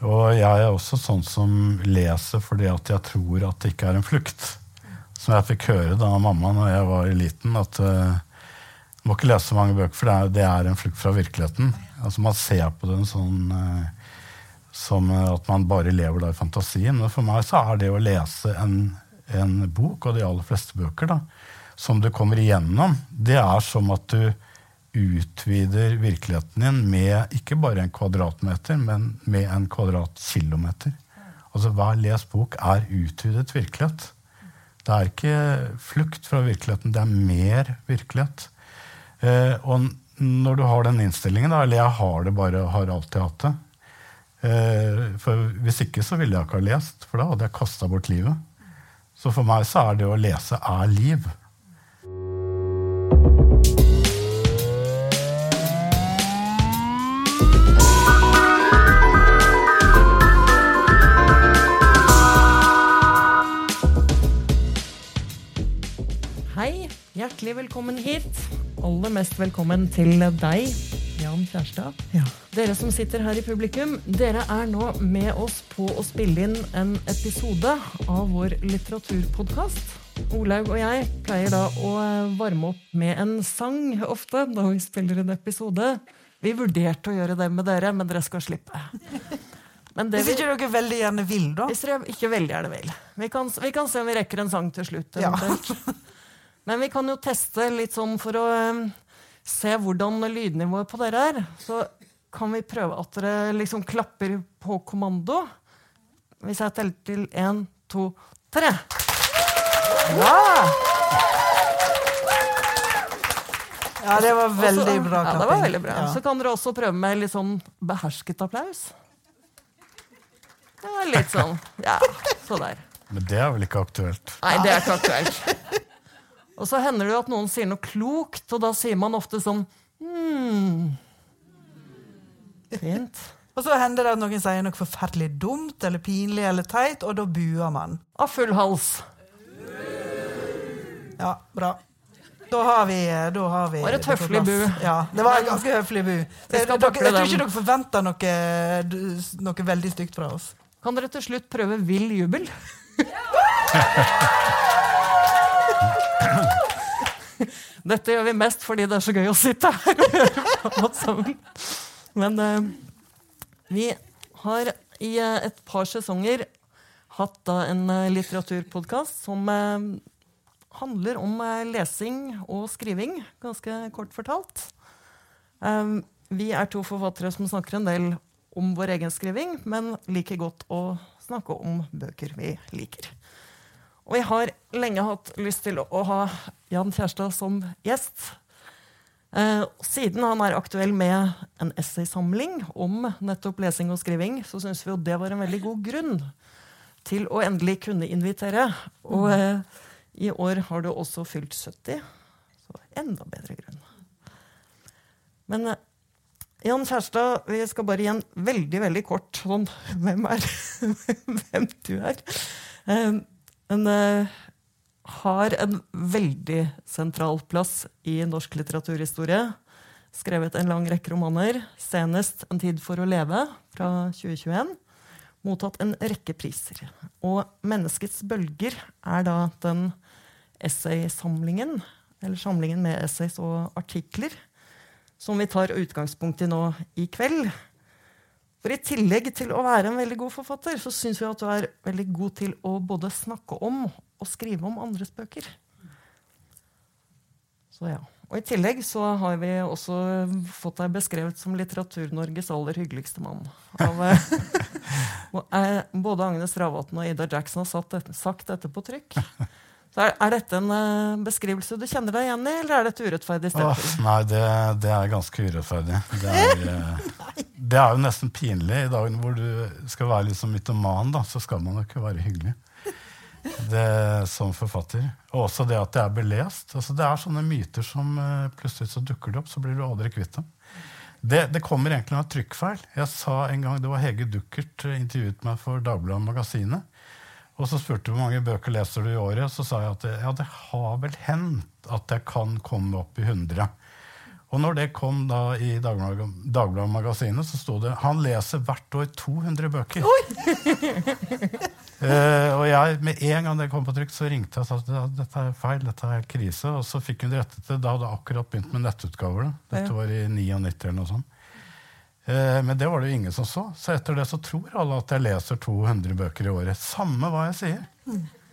Og jeg er også sånn som leser fordi at jeg tror at det ikke er en flukt. Som jeg fikk høre da mamma når jeg var liten, at uh, må ikke lese så mange bøker, for det er, det er, en flukt fra virkeligheten. Altså Man ser på den sånn uh, som at man bare lever da i fantasien. Men for meg så er det å lese en, en bok, og de aller fleste bøker, da, som du kommer igjennom, det er som at du utvider virkeligheten din med ikke bare en kvadratmeter, men med en kvadratkilometer. Altså Hver lest bok er utvidet virkelighet. Det er ikke flukt fra virkeligheten, det er mer virkelighet. Eh, og når du har den innstillingen, eller jeg har det bare, har alltid hatt det eh, For hvis ikke så ville jeg ikke ha lest, for da hadde jeg kasta bort livet. Så for meg så er det å lese er liv. Hjertelig velkommen hit. Aller mest velkommen til deg, Jan Kjærstad. Ja. Dere som sitter her i publikum, dere er nå med oss på å spille inn en episode av vår litteraturpodkast. Olaug og jeg pleier da å varme opp med en sang ofte da vi spiller en episode. Vi vurderte å gjøre det med dere, men dere skal slippe. hvis ikke dere veldig gjerne vil, da? Hvis dere ikke veldig gjerne vil. Vi kan, vi kan se om vi rekker en sang til slutt. Ja. Men vi kan jo teste litt sånn for å um, se hvordan lydnivået på dere er. Så kan vi prøve at dere liksom klapper på kommando. Hvis jeg teller til én, to, tre. Ja! Ja, det var veldig også, bra klapping. Ja, det var veldig bra. Ja. Så kan dere også prøve med litt sånn behersket applaus. Ja, litt sånn. Ja, så der. Men det er vel ikke aktuelt? Nei, det er ikke aktuelt. Og så hender det jo at noen sier noe klokt, og da sier man ofte sånn hmm. Fint. Og så hender det at noen sier noe forferdelig dumt eller pinlig eller teit, og da buer man. Av full hals. Ja, bra. Da har vi, da har vi var et høflig bu. Ja, det var et ganske høflig bu. Jeg, jeg, tror ikke dere forventer noe, noe veldig stygt fra oss. Kan dere til slutt prøve vill jubel? Dette gjør vi mest fordi det er så gøy å sitte her og på sammen. Men uh, vi har i uh, et par sesonger hatt da en uh, litteraturpodkast som handler om lesing og skriving, ganske kort fortalt. vi er to forfattere som snakker en del om vår egen skriving, men liker godt å snakke om bøker vi liker. Og jeg har lenge hatt lyst til å ha Jan Kjærstad som gjest. Eh, siden han er aktuell med en essaysamling om nettopp lesing og skriving, så syns vi jo det var en veldig god grunn til å endelig kunne invitere. Og eh, i år har du også fylt 70, så enda bedre grunn. Men eh, Jan Kjærstad, vi skal bare gi en veldig veldig kort sånn Hvem er hvem du er? Men uh, har en veldig sentral plass i norsk litteraturhistorie. Skrevet en lang rekke romaner, senest 'En tid for å leve' fra 2021. Mottatt en rekke priser. Og 'Menneskets bølger' er da den essaysamlingen, eller samlingen med essays og artikler, som vi tar utgangspunkt i nå i kveld. For i tillegg til å være en veldig god forfatter, så syns vi at du er veldig god til å både snakke om og skrive om andres bøker. Så ja. Og i tillegg så har vi også fått deg beskrevet som Litteratur-Norges aller hyggeligste mann. Av, eh, både Agnes Ravatn og Ida Jackson har dette, sagt dette på trykk. Så er, er, dette en uh, beskrivelse du kjenner deg igjen i, eller er dette urettferdig? Oh, nei, det, det, er ganske urettferdig. Det er, uh, det er, jo nesten pinlig. I dagen hvor du skal være litt som mytoman, da, så skal man jo ikke være hyggelig. Det Som forfatter. Og også det at det er belest. Altså, det er sånne myter som uh, plutselig så dukker det opp, så blir du aldri kvitt dem. Det, det, kommer egentlig av trykkfeil. Jeg sa en gang, Det var Hege Duckert intervjuet meg for Dagbladet Magasinet. Og så spurte hvor mange bøker leser du i året. Så sa jeg at ja, det har vel hendt at jeg kan komme opp i 100. Og når det kom da i Dagbladet Magasinet, så sto det han leser hvert år 200 bøker. uh, og jeg, med en gang det kom på trykk, så ringte jeg og sa at ja, dette er feil. dette er krise. Og så fikk hun rettet det. Da hadde jeg akkurat begynt med nettutgaver. da. Dette var i 99 eller noe sånt. Eh, men det var det jo ingen som så. Så etter det så tror alle at jeg leser 200 bøker i året. Samme hva jeg sier.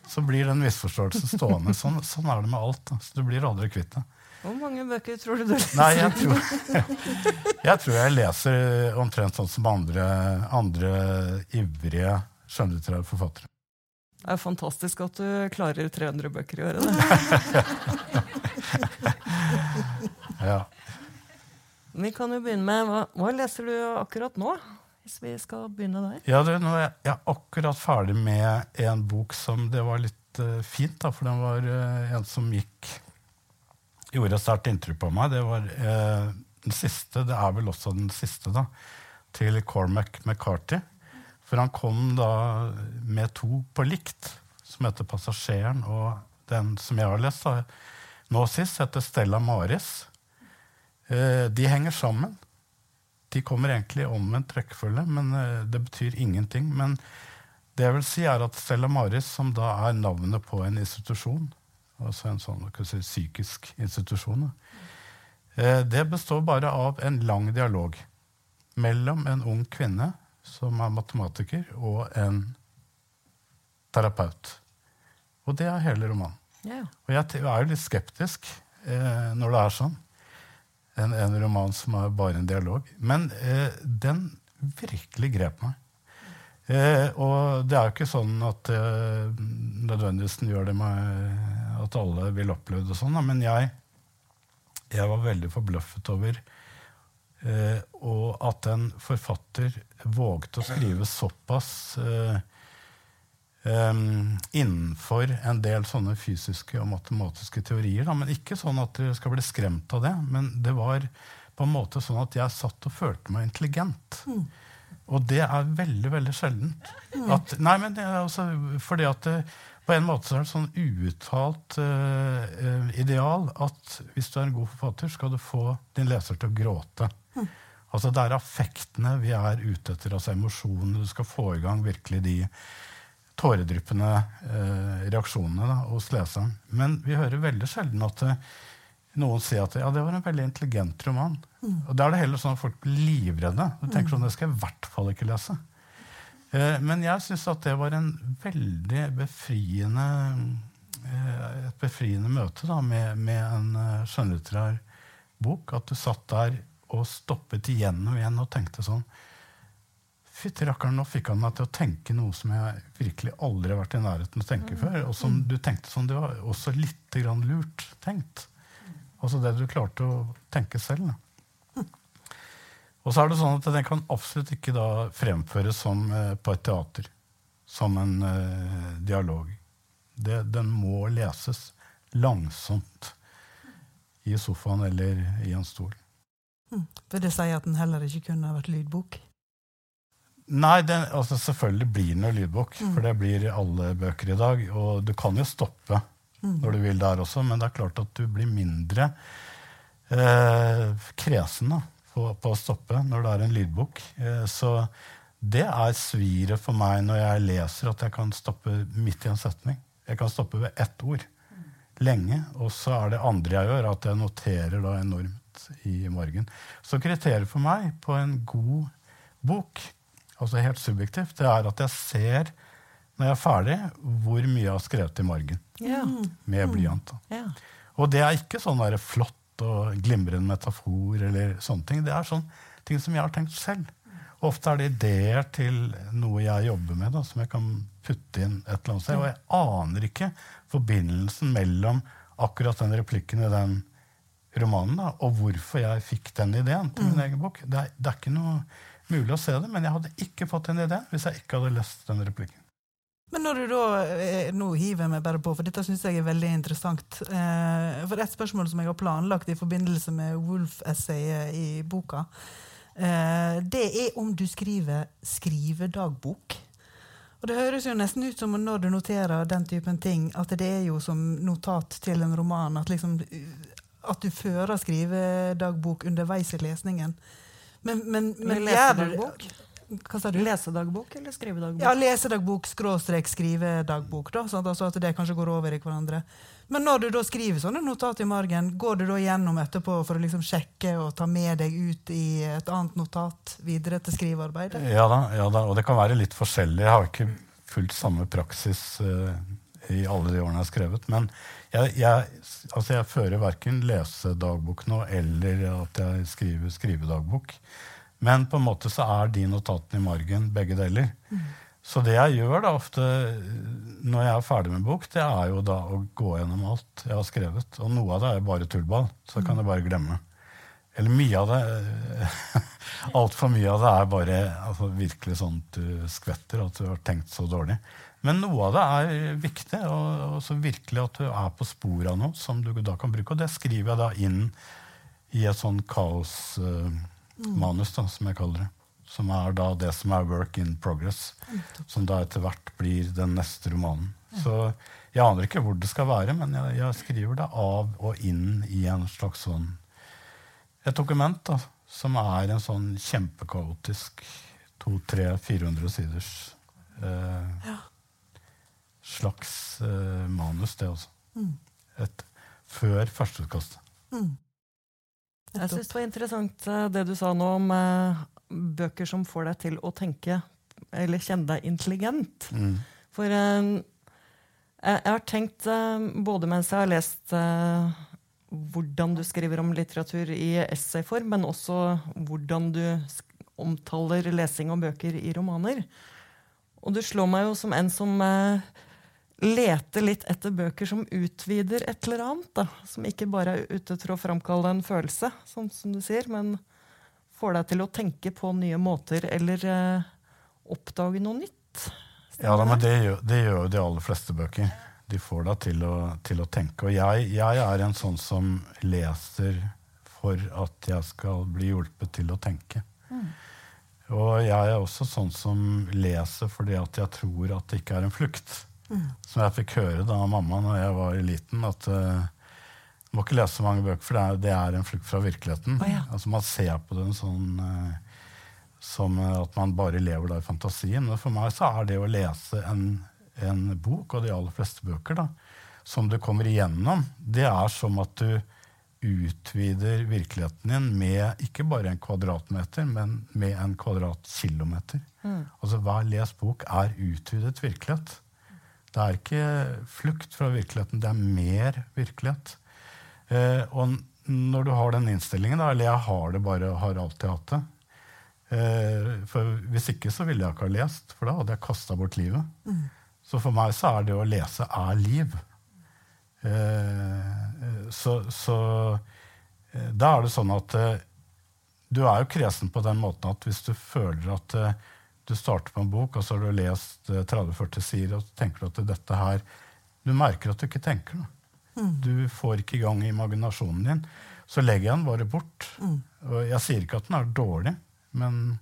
Så blir den misforståelsen stående. Sånn, sånn er det med alt. Da. Så du blir aldri kvitt det. Hvor mange bøker tror du du leser? Nei, jeg tror, jeg tror jeg leser omtrent sånn som andre, andre ivrige skjønnlitterære forfattere. Det er fantastisk at du klarer 300 bøker i året. Ja. Vi kan jo begynne med, hva, hva leser du akkurat nå? Hvis vi skal begynne der. Ja, du, nå er jeg, jeg er akkurat ferdig med en bok som det var litt uh, fint, da, for den var uh, en som gikk Gjorde et sterkt inntrykk på meg. Det var uh, den siste, det er vel også den siste, da, til Cormac McCarthy. For han kom da med to på likt, som heter 'Passasjeren', og den som jeg har lest da, nå sist, heter 'Stella Maris'. Eh, de henger sammen. De kommer egentlig i omvendt rekkefølge, men eh, det betyr ingenting. Men det jeg vil si, er at Stella Maris, som da er navnet på en institusjon, altså en sånn si, psykisk institusjon, eh, det består bare av en lang dialog mellom en ung kvinne som er matematiker, og en terapeut. Og det er hele romanen. Yeah. Og jeg er jo litt skeptisk eh, når det er sånn. En, en roman som er bare en dialog. Men eh, den virkelig grep meg. Eh, og det er jo ikke sånn at eh, nødvendigvis den gjør det med at alle vil oppleve det sånn, da, men jeg, jeg var veldig forbløffet over eh, at en forfatter vågte å skrive såpass eh, um, innenfor en del sånne fysiske og matematiske teorier. Da, men ikke sånn at dere skal bli skremt av det. Men det var på en måte sånn at jeg satt og følte meg intelligent. Og det er veldig, veldig sjeldent. At, nei, men det er altså fordi at det, på en måte så er det sånn uuttalt eh, eh, ideal at hvis du er en god forfatter, skal du få din leser til å gråte. Altså Det er affektene vi er ute etter, altså emosjonene. Du skal få i gang virkelig de tåredryppende eh, reaksjonene da, hos leseren. Men vi hører veldig sjelden at eh, noen sier at ja, det var en veldig intelligent roman. Og da er det heller sånn at folk blir livredde. Du tenker sånn, det skal jeg i hvert fall ikke lese. Eh, men jeg syns at det var en veldig befriende eh, et befriende møte da, med, med en eh, skjønnlitterær bok. At du satt der og stoppet igjennom igjen og tenkte sånn Fytti rakkeren, nå fikk han meg til å tenke noe som jeg virkelig aldri har vært i nærheten av å tenke før. Og som du tenkte som det var også litt grann lurt tenkt. Altså det du klarte å tenke selv. Og så er det sånn at den kan absolutt ikke da fremføres som eh, på et teater. Som en eh, dialog. Det, den må leses langsomt i sofaen eller i en stol. For det sier at den heller ikke kunne vært lydbok. Nei, den, altså selvfølgelig blir den jo lydbok, for det blir alle bøker i dag. Og du kan jo stoppe når du vil der også, men det er klart at du blir mindre eh, kresen da, på, på å stoppe når det er en lydbok. Eh, så det er sviret for meg når jeg leser at jeg kan stoppe midt i en setning. Jeg kan stoppe ved ett ord lenge, og så er det andre jeg gjør, at jeg noterer da enormt i margen. Så kriteriet for meg på en god bok, altså helt subjektivt, det er at jeg ser når jeg er ferdig, hvor mye jeg har skrevet i margen Ja. med blyant. da. ja. Og det er ikke sånn der flott og glimrende metafor eller sånne ting. Det er sånn ting som jeg har tenkt selv. Ofte er det ideer til noe jeg jobber med, da, som jeg kan putte inn et eller annet sted. Og jeg aner ikke forbindelsen mellom akkurat den replikken i den romanen da, og hvorfor jeg fikk den ideen til min egen bok. Det er, det er ikke noe mulig å se det, men jeg hadde ikke fått den ideen hvis jeg ikke hadde lest den replikken. Men når du da eh, Nå hiver jeg meg bare på, for dette syns jeg er veldig interessant. Eh, for et spørsmål som jeg har planlagt i forbindelse med Wolf-essayet i boka, eh, det er om du skriver skrivedagbok. Og det høres jo nesten ut som når du noterer den typen ting, at det er jo som notat til en roman. At liksom at du fører skrivedagbok underveis i lesningen. Men, men, men lesedagbok? Hva sa du? Lesedagbok eller skrivedagbok? Ja, lesedagbok skråstrek skrivedagbok. da, sånn Altså at det kanskje går over i hverandre. Men når du da skriver sånne notat i margen, går du da gjennom etterpå for å liksom sjekke og ta med deg ut i et annet notat videre til skrivearbeidet? Ja da, ja da, og det kan være litt forskjellig. Jeg har ikke fulgt samme praksis eh, i alle de årene jeg har skrevet. Men jeg, jeg, altså jeg fører verken lesedagbok nå eller at jeg skriver skrivedagbok. Men på en måte så er de notatene i margen begge deler. Så det jeg gjør da ofte når jeg er ferdig med bok, det er jo da å gå gjennom alt jeg har skrevet. Og noe av det er bare tullball, så kan jeg bare glemme. Eller mye av det Altfor mye av det er bare altså, virkelig sånn at du skvetter, at du har tenkt så dårlig. Men noe av det er viktig, og, og så virkelig at du er på sporet av noe som du da kan bruke. Og det skriver jeg da inn i et sånn kaosmanus, da, som jeg kaller det. Som er da det som er work in progress. Som da etter hvert blir den neste romanen. Så jeg aner ikke hvor det skal være, men jeg, jeg skriver det av og inn i en slags sånn et dokument da, som er en sånn kjempekaotisk 200-400 siders eh, slags eh, manus, det også. Et, før førsteutkastet. Jeg syns det var interessant eh, det du sa nå om eh, bøker som får deg til å tenke eller kjenne deg intelligent. Mm. For eh, jeg, har tenkt, eh, både mens jeg har lest eh, hvordan du skriver om litteratur i essayform, men også hvordan du omtaler lesing av bøker i romaner. Og du slår meg jo som en som eh, leter litt etter bøker som utvider et eller annet. Da. Som ikke bare er ute til å framkalle en følelse, sånn som du sier, men får deg til å tenke på nye måter eller eh, oppdage noe nytt. Ja, da, men det gjør, det gjør jo de aller fleste bøker. De får deg til til å tenke. Og jeg, jeg er en sånn som leser for at jeg skal bli hjulpet til å tenke. Og jeg er også sånn som leser fordi at jeg tror at det ikke er en flukt. Som jeg fikk høre da mamma når jeg var liten, at uh, må ikke lese så mange bøker, for det er, det er en flukt fra virkeligheten. Oh, ja. Altså Man ser på den sånn uh, som at man bare lever da i fantasien. Men for meg så er det å lese en, en bok, og de aller fleste bøker, da, som du kommer igjennom, det er som at du utvider virkeligheten din med ikke bare en kvadratmeter, men med en kvadratkilometer. Altså Hver lest bok er utvidet virkelighet. Det er ikke flukt fra virkeligheten, det er mer virkelighet. Eh, og når du har den innstillingen, da, eller jeg har det bare, har alltid hatt det eh, For hvis ikke så ville jeg ikke ha lest, for da hadde jeg kasta bort livet. Så for meg så er det å lese er liv. Eh, så så eh, da er det sånn at eh, du er jo kresen på den måten at hvis du føler at eh, du starter på en bok, og så har du lest eh, 30-40 sider, og så tenker du at dette her Du merker at du ikke tenker noe. Du får ikke i gang imaginasjonen din. Så legger jeg den bare bort. Og jeg sier ikke at den er dårlig, men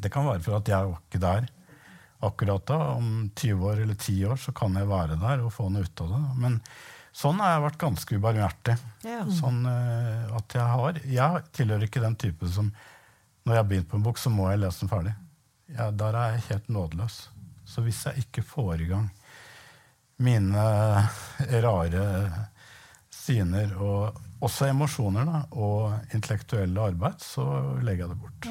det kan være for at jeg var ikke der akkurat da. Om 20 år eller 10 år så kan jeg være der og få noe ut av det. Men sånn har jeg vært ganske ubarmhjertig. Ja. Sånn uh, at jeg har Jeg tilhører ikke den type som når jeg har begynt på en bok, så må jeg lese den ferdig. Ja, der er jeg helt nådeløs. Så hvis jeg ikke får i gang mine rare syner og også emosjoner da, og intellektuelle arbeid, så legger jeg det bort.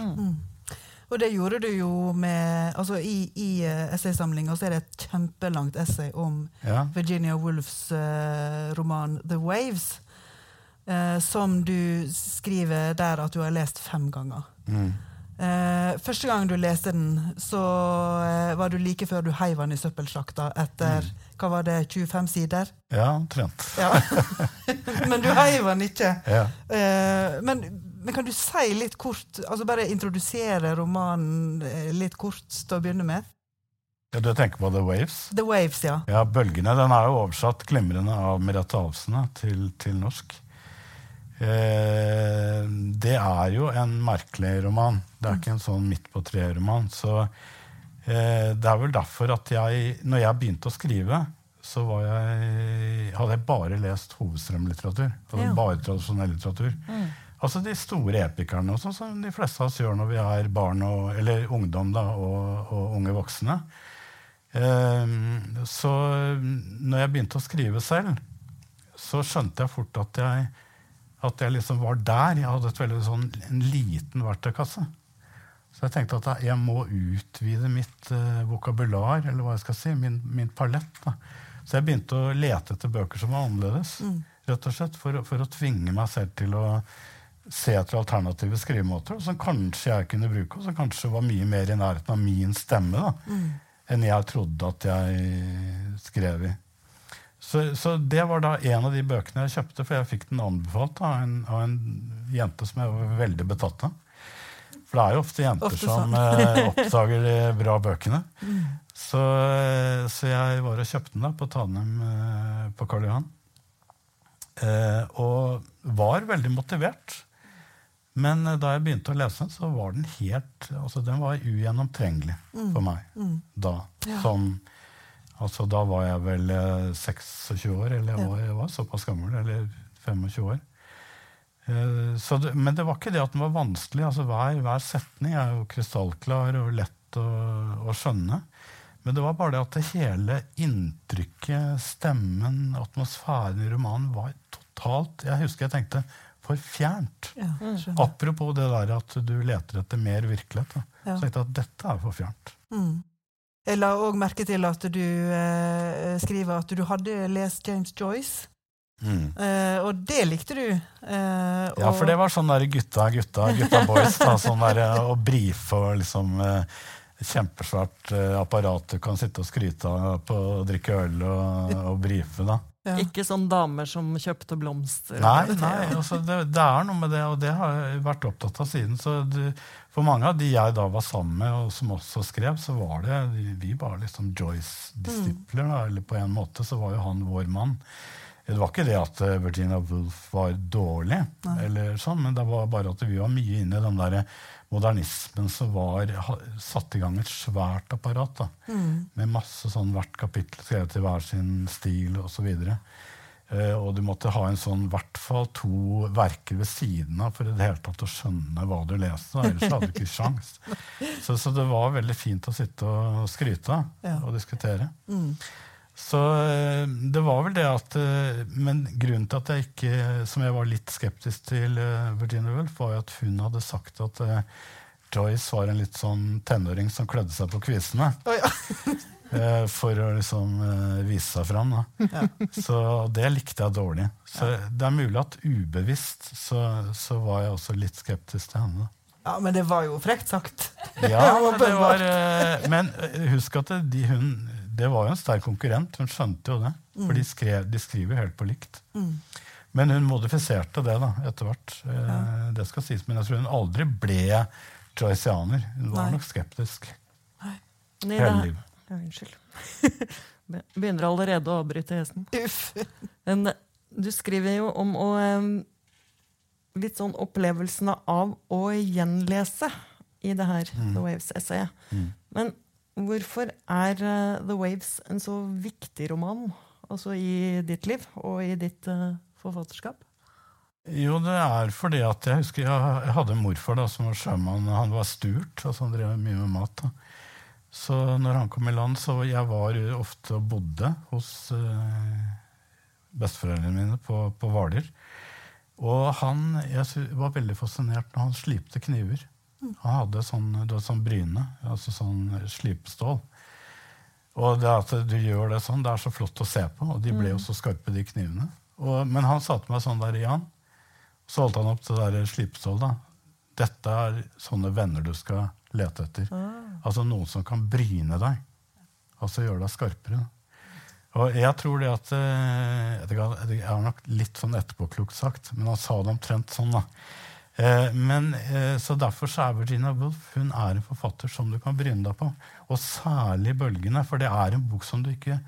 Og det gjorde du jo med altså I, i uh, essaysamlinga er det et kjempelangt essay om Ja. Virginia Woolfs uh, roman 'The Waves', uh, som du skriver der at du har lest fem ganger. Mm. Eh, første gang du leste den, så eh, var du like før du heiv den i søppelsjakta etter hva var det, 25 sider. Ja, omtrent. Ja. Men du heiv den ikke. Ja. Eh, men, men kan du si litt kort, altså bare introdusere romanen eh, litt kort til å begynne med? Ja, Du tenker på The Waves? The Waves, ja. Ja, 'Bølgene' den er jo oversatt glimrende av Merete Alfsen til, til norsk. Eh, det er jo en merkelig roman. Det er ikke en sånn midt på treet-roman. Så eh, det er vel derfor at jeg, når jeg begynte å skrive, så var jeg, hadde jeg bare lest hovedstrømlitteratur. Altså Ja. Bare tradisjonell litteratur. Mm. Altså de store epikerne, og sånn som de fleste av oss gjør når vi er barn, og, eller ungdom da, og, og unge voksne. Ehm, så når jeg begynte å skrive selv, så skjønte jeg fort at jeg, at jeg liksom var der. Jeg hadde et veldig sånn, en liten verktøykasse. Så jeg tenkte at jeg må utvide mitt uh, vokabular, eller hva jeg skal si, min, min palett. Da. Så jeg begynte å lete etter bøker som var annerledes, rett og slett, for, for å tvinge meg selv til å se etter alternative skrivemåter som kanskje jeg kunne bruke, og som kanskje var mye mer i nærheten av min stemme da, enn jeg trodde at jeg skrev i. Så, så det var da en av de bøkene jeg kjøpte, for jeg fikk den anbefalt av en, av en jente som jeg var veldig betatt av. For det er jo ofte jenter Ofte som sånn. eh, oppdager de bra bøkene. Så, eh, så jeg var og kjøpte den da på Tanem eh, på Karl Johan. Eh, og var veldig motivert. Men eh, da jeg begynte å lese den, så var den helt altså Den var ugjennomtrengelig for meg da. Ja. Som Altså, da var jeg vel eh, 26 år, eller jeg var, jeg var såpass gammel. Eller 25 år. Eh, så det, men det var ikke det at den var vanskelig. altså Hver, hver setning er jo krystallklar og lett å, å skjønne. Men det var bare det at det hele inntrykket, stemmen, atmosfæren i romanen var totalt Jeg husker jeg tenkte for fjernt. Ja. Apropos det der at du leter etter mer virkelighet. Da. Ja. Så tenkte at dette er for fjernt. Mm. Jeg la òg merke til at du eh, skriver at du hadde lest James Joyce. Eh, og det likte du. Eh, Ja, for det var sånn der gutta, gutta, gutta boys. Da, sånn der, eh, å brife og liksom eh, Kjempesvært eh, apparat du kan sitte og skryte av på å drikke øl og, og brife. da. Ja. Ikke sånn damer som kjøpte blomster. Nei, nei altså det, det er noe med det, og det har jeg vært opptatt av siden. så det, For mange av de jeg da var sammen med, og som også skrev, så var det vi var liksom Joyce-disipler. Mm. eller på en måte så var jo han vår mann. Det var ikke det at eh, Virginia Woolf var dårlig, eller sånn, men det var bare at vi var mye inne i den der modernismen som var satte satt i gang et svært apparat. da, Med masse sånn hvert kapittel skrevet i hver sin stil osv. Eh, og du måtte ha en sånn hvert fall to verker ved siden av for i det hele tatt å skjønne hva du leste. Ellers hadde du ikke sjans. Så, så det var veldig fint å sitte og skryte av Ja. og diskutere. Mm. Så eh, det var vel det at eh, Men grunnen til at jeg ikke Som jeg var litt skeptisk til eh, Virginia Woolf, var jo at hun hadde sagt at Joyce var en litt sånn tenåring som klødde seg på kvisene. Oh, ja. For å liksom vise seg fram. Da. Så det likte jeg dårlig. Så det er mulig at ubevisst så, så var jeg også litt skeptisk til henne. ja, men det var jo frekt sagt. Ja, det var Men husk at de, hun, det var jo en sterk konkurrent. Hun skjønte jo det. For de, skrev, de skriver helt på likt. Men hun modifiserte det da, etter hvert. Ja. Det skal sies, Men jeg tror hun aldri ble joycianer. Hun var Nei. nok skeptisk Nei, hele livet. Ja, unnskyld. Begynner allerede å avbryte hesten. Uff. Men eh, du skriver jo om å Litt sånn opplevelsene av å gjenlese i det her The Waves-essayet. Mm. Men hvorfor er eh, The Waves en så viktig roman altså i ditt liv og i ditt eh, forfatterskap? Jo, det er fordi at jeg husker jeg, hadde en morfar da, som var sjømann. Han var sturt, altså han drev mye med mat. da. Så når han kom i land, så jeg var ofte og bodde hos eh, besteforeldrene mine på, på Hvaler. Og han, jeg var veldig fascinert når han slipte kniver. Han hadde sånn, det var sånn bryne, altså sånn slipestål. Og det at du gjør det sånn, det er så flott å se på, og de ble jo så skarpe, de knivene. Og, men han sa til meg sånn der, Jan, så holdt han opp det der slipestålet. da. Dette er sånne venner du skal lete etter. Altså noen som kan bryne deg. Altså gjøre deg skarpere. Og jeg tror det at eh, Jeg har nok litt sånn etterpåklokt sagt, men han sa det omtrent sånn, da. Eh, men, eh, så Derfor så er Virginia Woolf hun er en forfatter som du kan bryne deg på. Og særlig 'Bølgene', for det er en bok som du ikke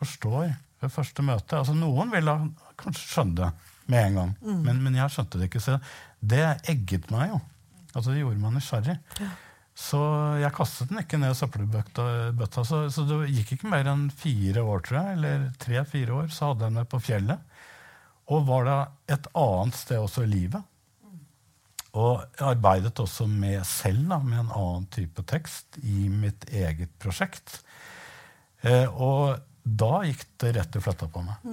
forstår ved første møte. Altså Noen vil da kanskje skjønne det med en gang, men, men jeg skjønte det ikke. Så det egget meg jo. Altså Det gjorde meg nysgjerrig. Så jeg kastet den ikke ned i søppelbøtta. Så, så det gikk ikke mer enn fire år, tror jeg, eller tre-fire år, så hadde jeg den på fjellet. Og var da et annet sted også i livet. Og jeg arbeidet også med selv da, med en annen type tekst i mitt eget prosjekt. Eh, og da gikk det rett og fletta på meg.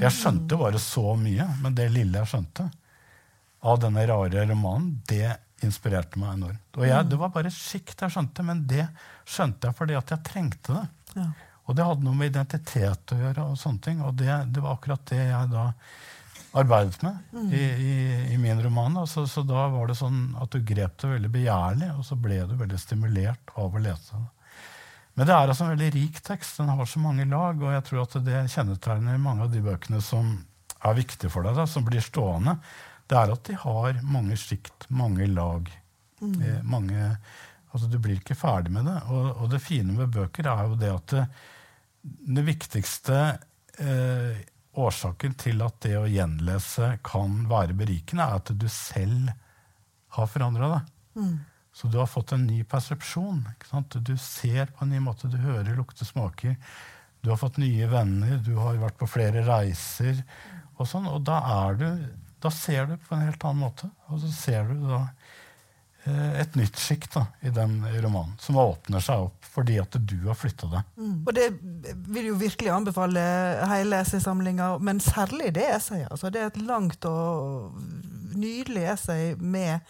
Jeg skjønte bare så mye, men det lille jeg skjønte av denne rare romanen, det inspirerte meg enormt. Og jeg, Det var bare sjikt jeg skjønte, men det skjønte jeg fordi at jeg trengte det. Ja. Og det hadde noe med identitet å gjøre, og sånne ting, og det, det var akkurat det jeg da arbeidet med i, i, i min roman. Så, så da var det sånn at du grep det veldig begjærlig, og så ble du veldig stimulert av å lese det. Men det er altså en veldig rik tekst. Den har så mange lag, og jeg tror at det kjennetegner mange av de bøkene som er viktige for deg, da, som blir stående. Det er at de har mange sjikt, mange lag. Eh, mange, altså Du blir ikke ferdig med det. Og, og det fine med bøker er jo det at det, det viktigste eh, årsaken til at det å gjenlese kan være berikende, er at du selv har forandra deg. Så du har fått en ny persepsjon. Ikke sant? Du ser på en ny måte, du hører, lukter, smaker. Du har fått nye venner, du har vært på flere reiser. Og sånn, og da, er du, da ser du på en helt annen måte. Og så ser du da et nytt sjikt da, i den romanen, som åpner seg opp fordi at du har flytta deg. Og det vil jo virkelig anbefale hele essaysamlinga, men særlig det essayet. Altså, det er et langt og nydelig essay med,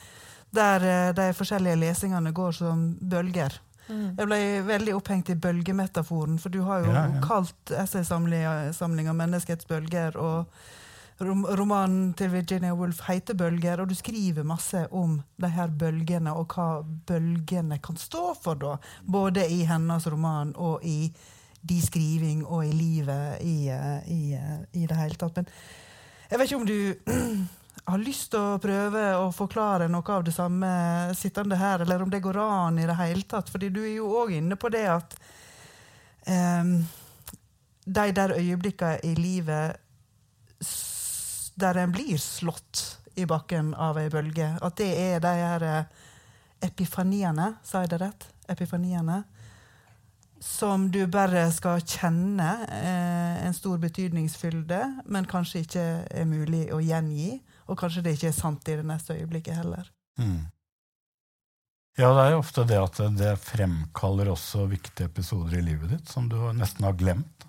der eh, de forskjellige lesingene går som bølger. Jeg ble veldig opphengt i bølgemetaforen, for du har jo Ja, ja. kalt essaysamlinga 'Menneskets bølger'. og Romanen til Virginia Woolf heter 'Bølger', og du skriver masse om de her bølgene, og hva bølgene kan stå for, da. Både i hennes roman og i de skriving og i livet i, eh, i, eh, i det hele tatt. Men jeg vet ikke om du har lyst til å prøve å forklare noe av det samme sittende her, eller om det går an i det hele tatt. Fordi du er jo òg inne på det at um, de der øyeblikkene i livet der en blir slått i bakken av ei bølge, at det er de her eh, epifaniene, sa jeg det rett? Epifaniene. Som du bare skal kjenne eh, en stor betydningsfylde, men kanskje ikke er mulig å gjengi. Og kanskje det ikke er sant i det neste øyeblikket heller. Mm. Ja, det er jo ofte det at det fremkaller også viktige episoder i livet ditt som du nesten har glemt.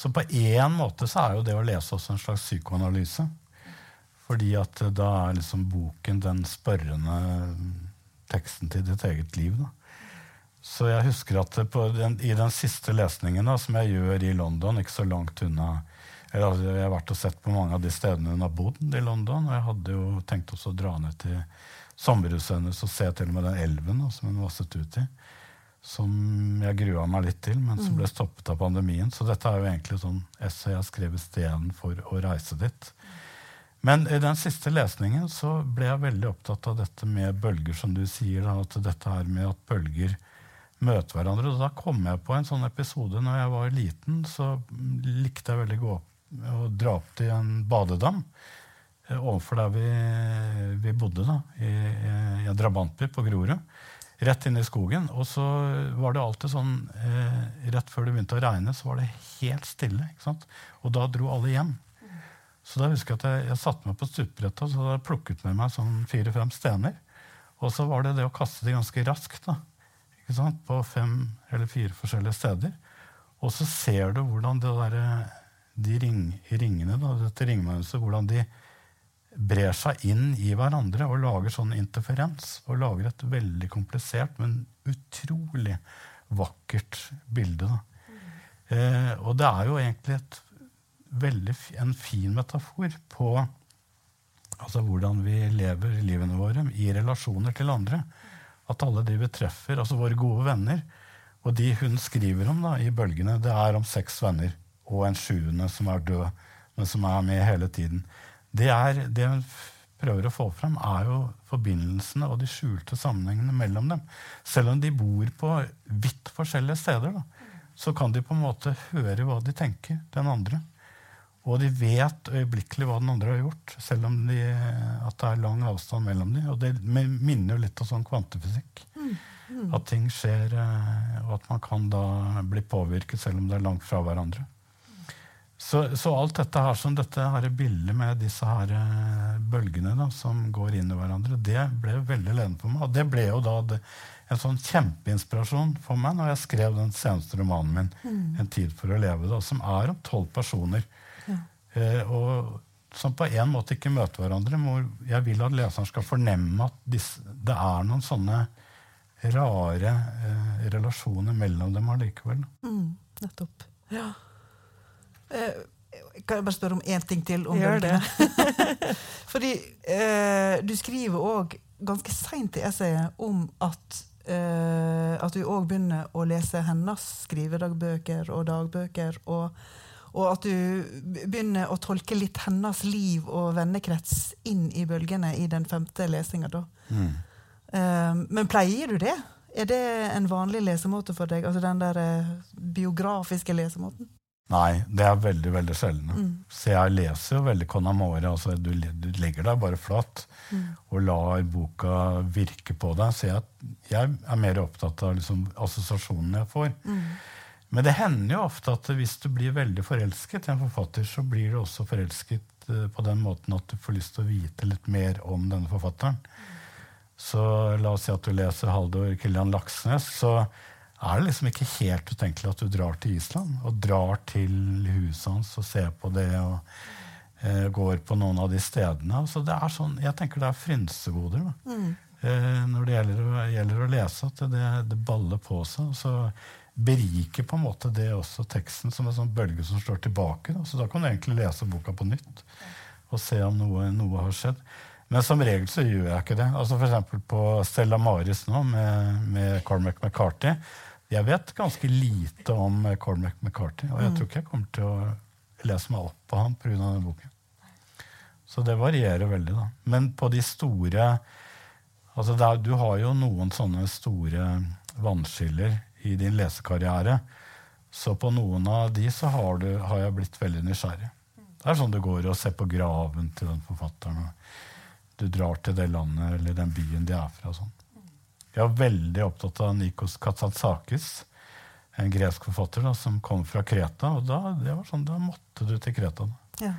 Så på én måte så er jo det å lese også en slags psykoanalyse. Fordi at da er liksom boken den spørrende teksten til ditt eget liv. Da. Så jeg husker at den, i den siste lesningen da, som jeg gjør i London, ikke så langt unna eller, altså, Jeg har vært og sett på mange av de stedene hun har bodd i London, og jeg hadde jo tenkt også å dra ned til sommerhuset hennes og se til og med den elven da, som hun vasset ut i. Som jeg grua meg litt til, men som ble stoppet av pandemien. Så dette er jo egentlig sånn essay jeg skrev istedenfor å reise dit. Men i den siste lesningen så ble jeg veldig opptatt av dette med bølger, som du sier. Da, at dette her med at bølger møter hverandre. Og da kom jeg på en sånn episode når jeg var liten. Så likte jeg veldig gå opp og dra opp til en badedam eh, overfor der vi, vi bodde, da, i, i en drabantby på Grorud. Rett inn i skogen. Og så var det alltid sånn eh, Rett før det begynte å regne, så var det helt stille. ikke sant? Og da dro alle hjem. Så da husker jeg at jeg, jeg satte meg på stupebrettet og så hadde jeg plukket med meg sånn fire-fem stener. Og så var det det å kaste de ganske raskt da, ikke sant? på fem eller fire forskjellige steder. Og så ser du hvordan det der, de ring, ringene, da, dette ringmønsteret, hvordan de brer seg inn i hverandre og lager sånn interferens. Og lager et veldig komplisert, men utrolig vakkert bilde. Da. Eh, og det er jo egentlig et veldig, en fin metafor på altså hvordan vi lever livene våre i relasjoner til andre. At alle de vi treffer, altså våre gode venner, og de hun skriver om da, i bølgene, det er om seks venner og en sjuende som er død, men som er med hele tiden. Det, er, det hun prøver å få fram, er jo forbindelsene og de skjulte sammenhengene mellom dem. Selv om de bor på vidt forskjellige steder, da, så kan de på en måte høre hva de tenker, den andre. Og de vet øyeblikkelig hva den andre har gjort, selv om de, at det er lang avstand mellom dem. Og det minner jo litt om sånn kvantefysikk. At ting skjer, eh, og at man kan da bli påvirket selv om det er langt fra hverandre. Så, så alt dette her, som dette her bildet med disse her eh, bølgene da, som går inn i hverandre, det ble veldig ledende for meg. Og det ble jo da det, en sånn kjempeinspirasjon for meg når jeg skrev den seneste romanen min, 'En tid for å leve', da, som er om tolv personer. Eh, og som på en måte ikke møter hverandre. Hvor jeg vil at leseren skal fornemme at disse, det er noen sånne rare eh, relasjoner mellom dem allikevel. Mm, nettopp. Ja. Eh, kan jeg bare spørre om én ting til? om Gjør det. bølgene? Fordi eh, du skriver òg ganske seint i essayet om at eh, at du òg begynner å lese hennes skrivedagbøker og dagbøker. og og at du begynner å tolke litt hennes liv og vennekrets inn i bølgene i den femte lesinga. Mm. Eh, men pleier du det? Er det en vanlig lesemåte for deg? Altså den der eh, biografiske lesemåten? Nei, det er veldig veldig sjelden. Mm. Så jeg leser jo veldig con amore. Altså du, du legger deg bare flat Mm. og lar boka virke på deg. Så jeg, jeg er mer opptatt av liksom, assosiasjonene jeg får. Mm. Men det hender jo ofte at hvis du blir veldig forelsket i en forfatter, så blir du også forelsket eh, på den måten at du får lyst til å vite litt mer om denne forfatteren. Så la oss si at du leser Haldor Killian Laksnes, så er det liksom ikke helt utenkelig at du drar til Island og drar til huset hans og ser på det og eh, går på noen av de stedene. Altså det er sånn, jeg tenker det er frynsegoder. Mm. eh, når det gjelder, gjelder å lese, at det, det baller på seg. og Så beriker på en måte det også teksten som en sånn bølge som slår tilbake. Da. Så da kan du egentlig lese boka på nytt og se om noe, noe har skjedd. Men som regel så gjør jeg ikke det. Altså F.eks. på Stella Maris nå med, med Cormac McCarthy. Jeg vet ganske lite om Cormac McCarthy, og jeg tror ikke jeg kommer til å lese meg opp på ham pga. denne boken. Så det varierer veldig, da. Men på de store altså det er, Du har jo noen sånne store vannskiller i din lesekarriere. Så på noen av de så har, du, har jeg blitt veldig nysgjerrig. Det er sånn du går og ser på graven til den forfatteren. og Du drar til det landet eller den byen de er fra. Sånn. Jeg var veldig opptatt av Nikos Katsatsakis, en gresk forfatter da, som kom fra Kreta. og da, det var sånn, da måtte du til Kreta. Ja.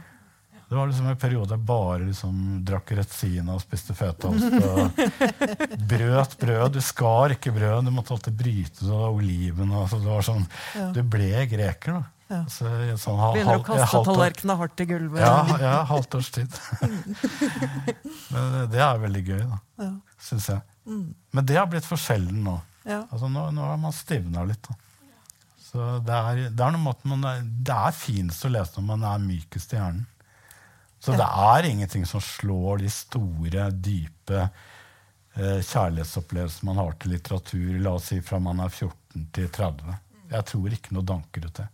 Det var liksom en periode jeg bare liksom drakk Retsina og spiste fetaost. og Brøt brød. Du skar ikke brød. Du måtte alltid bryte det av oliven. Altså, det var sånn, Ja. Du ble greker, da. Ja. Altså, sånn, ha- Begynner å kaste tallerkenene hardt i gulvet. Ja, ja, halvt års tid. Men det er veldig gøy, da, Ja. syns jeg. Mm. Men det har blitt for sjelden nå. Ja. Altså, nå, nå har man stivna litt. Da. Så det er, det er noen måte man er, det er finest å lese når man er mykest i hjernen. Så det er ingenting som slår de store, dype eh, kjærlighetsopplevelsene man har til litteratur, la oss si fra man er 14 til 30. Jeg tror ikke noe danker ut det.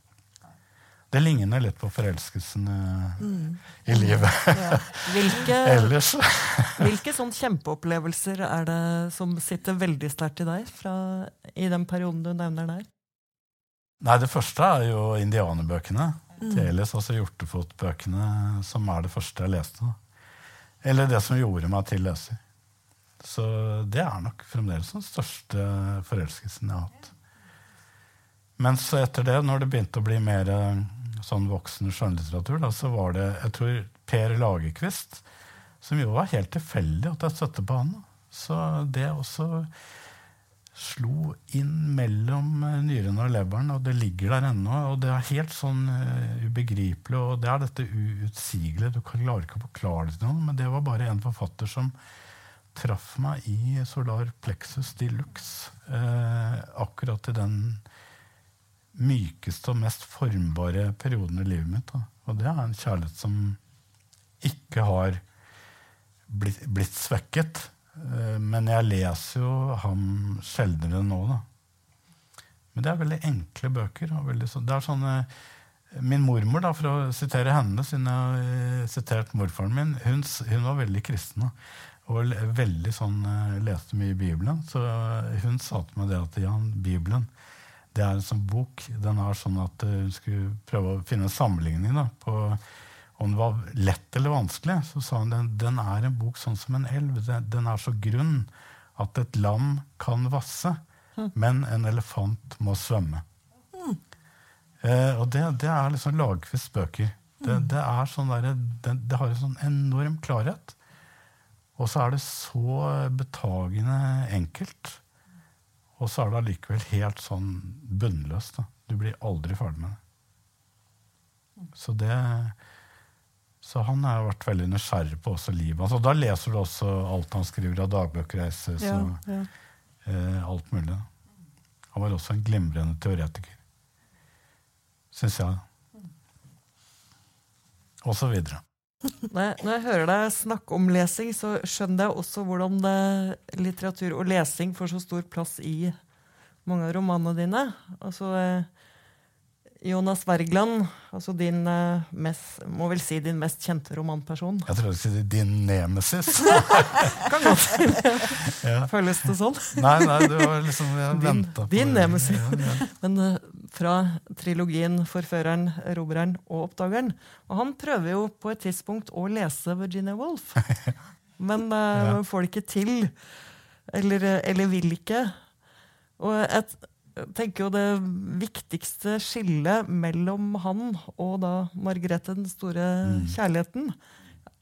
Det ligner litt på forelskelsen mm. i livet Ja. Hvilke, ellers. hvilke sånn kjempeopplevelser er det som sitter veldig sterkt i deg fra, i den perioden du nevner der? Nei, det første er jo indianerbøkene. Mm. Teles, altså Hjortefot-bøkene, som er det første jeg leste. Eller det som gjorde meg til leser. Så det er nok fremdeles den største forelskelsen jeg har hatt. Men så etter det, når det begynte å bli mer eh, sånn voksen skjønnlitteratur, da, så var det jeg tror Per Lagerkvist, som jo var helt tilfeldig at jeg støtte på han. Så det også slo inn mellom eh, nyrene og leveren, og det ligger der ennå. Og det er helt sånn eh, ubegripelig, og det er dette uutsigelige. Du klarer ikke å forklare det til noen, men det var bare en forfatter som traff meg i Solar Plexus de luxe. Eh, akkurat i den mykeste og mest formbare perioden i livet mitt. Da. Og det er en kjærlighet som ikke har blitt, blitt svekket. Eh, Men jeg leser jo ham sjeldnere nå, da. Men det er veldig enkle bøker. Veldig så, det er sånne, min mormor, da, for å sitere henne, siden jeg har eh, sitert morfaren min, hun, hun var veldig kristen. Og veldig sånn, eh, leste mye i Bibelen. Så hun sa til meg det at Jan, Bibelen det er en sånn bok. Den er sånn at eh, hun skulle prøve å finne en sammenligning da, på om det var lett eller vanskelig. Så sa hun den, den er en bok sånn som en elv. Den, den er så grunn at et lam kan vasse, men en elefant må svømme. Eh, og det, det er liksom Lagqvists bøker. Det, det, er sånn der, det, det har en sånn enorm klarhet. Og så er det så betagende enkelt. Og så er det allikevel helt sånn bunnløst. Da. Du blir aldri ferdig med det. Så det så han har vært veldig nysgjerrig på også livet hans. Og da leser du også alt han skriver av dagbøker, reiser, Ja, så ja. eh, alt mulig. Han var også en glimrende teoretiker. Syns jeg. Og så videre. Jeg, når jeg hører deg snakke om lesing, så skjønner jeg også hvordan det, litteratur og lesing får så stor plass i mange av romanene dine. Altså, eh, Jonas Wergeland, altså din eh, mest, må vel si din mest kjente romanperson. Jeg tror du skulle si din nemesis. Kan godt ja. føles det sånn. Nei, nei, du var liksom Din- din nemesis. Ja, ja. Men uh, fra trilogien 'Forføreren', 'Erobreren' og 'Oppdageren'. Og han prøver jo på et tidspunkt å lese Virginia Woolf, men uh, får det ikke til. Eller, eller vil ikke. Og jeg tenker jo det viktigste skillet mellom han og da Margrethe, den store Mm. kjærligheten,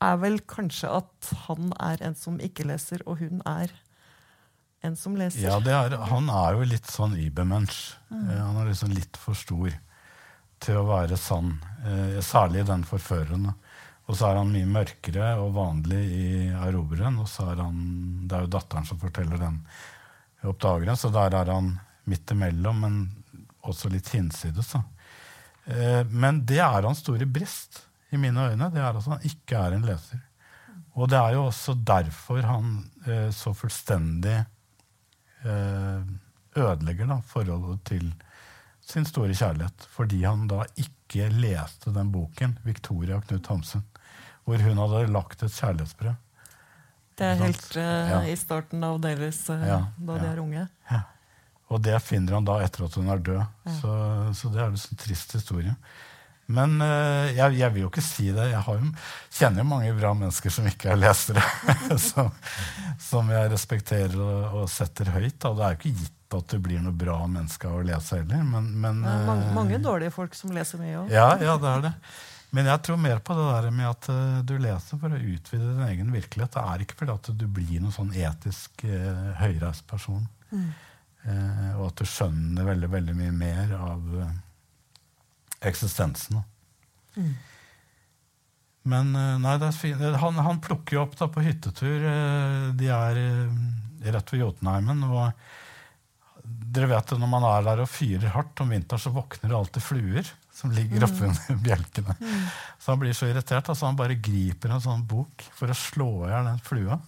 er vel kanskje at han er en som ikke leser, og hun er en som leser. Ja, det er, han er jo litt sånn übermensch. Mm. Han er liksom litt for stor til å være sann. Eh, særlig den forførende. Og så er han mye mørkere og vanlig i Erobreren. Og så er han Det er jo datteren som forteller den oppdageren, så der er han midt imellom, men også litt hinsides. da. Eh, Men det er hans store brist i mine øyne. Det er at han ikke er en leser. Og det er jo også derfor han eh, så fullstendig eh, ødelegger da, forholdet til sin store kjærlighet. Fordi han da ikke leste den boken, 'Victoria og Knut Hamsun', hvor hun hadde lagt et kjærlighetsbrev. Det er helt eh, Ja. i starten av deres uh, Ja, da de ja. er unge. Og det finner han da etter at hun er død. Ja. Så, så det er en en trist historie. Men uh, jeg, jeg vil jo ikke si det. Jeg har jo, kjenner jo mange bra mennesker som ikke er lesere. som, som jeg respekterer og, og setter høyt. Da. Det er jo ikke gitt at du blir noe bra menneske av å lese heller. Men, men, er mange, eh, mange dårlige folk som leser mye òg. Ja, ja, det er det. Men jeg tror mer på det der med at uh, du leser for å utvide din egen virkelighet. Det er ikke fordi at du blir noen sånn etisk uh, høyreist person. Eh, og at du skjønner veldig, veldig mye mer av eh, eksistensen. da. Men eh, nei, det er fint. Han, han plukker jo opp da på hyttetur. eh, De er eh, rett ved Jotunheimen. og dere vet det, Når man er der og fyrer hardt om vinteren, så våkner det alltid fluer som ligger oppunder bjelkene. Så han blir så irritert altså han bare griper en sånn bok for å slå i hjel den flua.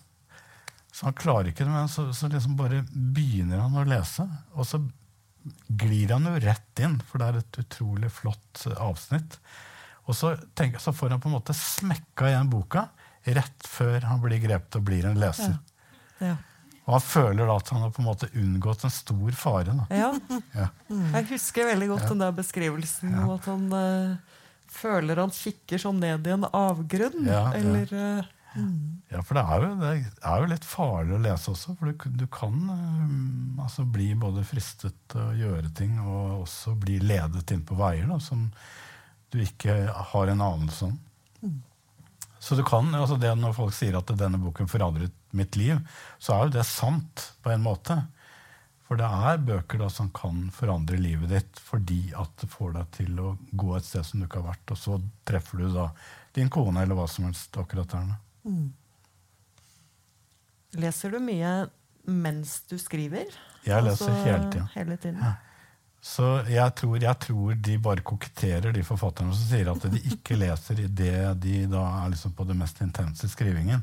Så han klarer ikke det, men så, så liksom bare begynner han å lese. Og så glir han jo rett inn, for det er et utrolig flott avsnitt. Og så, tenker, så får han på en måte smekka igjen boka rett før han blir grepet og blir en leser. Ja. Og han føler da at han har på en måte unngått en stor fare. Ja. Ja. Jeg husker veldig godt den der beskrivelsen om at han uh, føler han kikker sånn ned i en avgrunn. Ja, ja. Ja, for det er, jo, det er jo litt farlig å lese også. For du, du kan um, altså bli både fristet til å gjøre ting, og også bli ledet inn på veier da, som du ikke har en anelse om. Så du kan, altså det Når folk sier at denne boken forandret mitt liv, så er jo det sant på en måte. For det er bøker da som kan forandre livet ditt fordi at det får deg til å gå et sted som du ikke har vært, og så treffer du da din kone eller hva som helst akkurat der. Da. leser du mye mens du skriver? Jeg leser Altså, hele tida. Hele tiden. Så jeg tror, jeg tror de bare koketterer, de forfatterne som sier at de ikke leser i det de da er liksom på det mest intense skrivingen.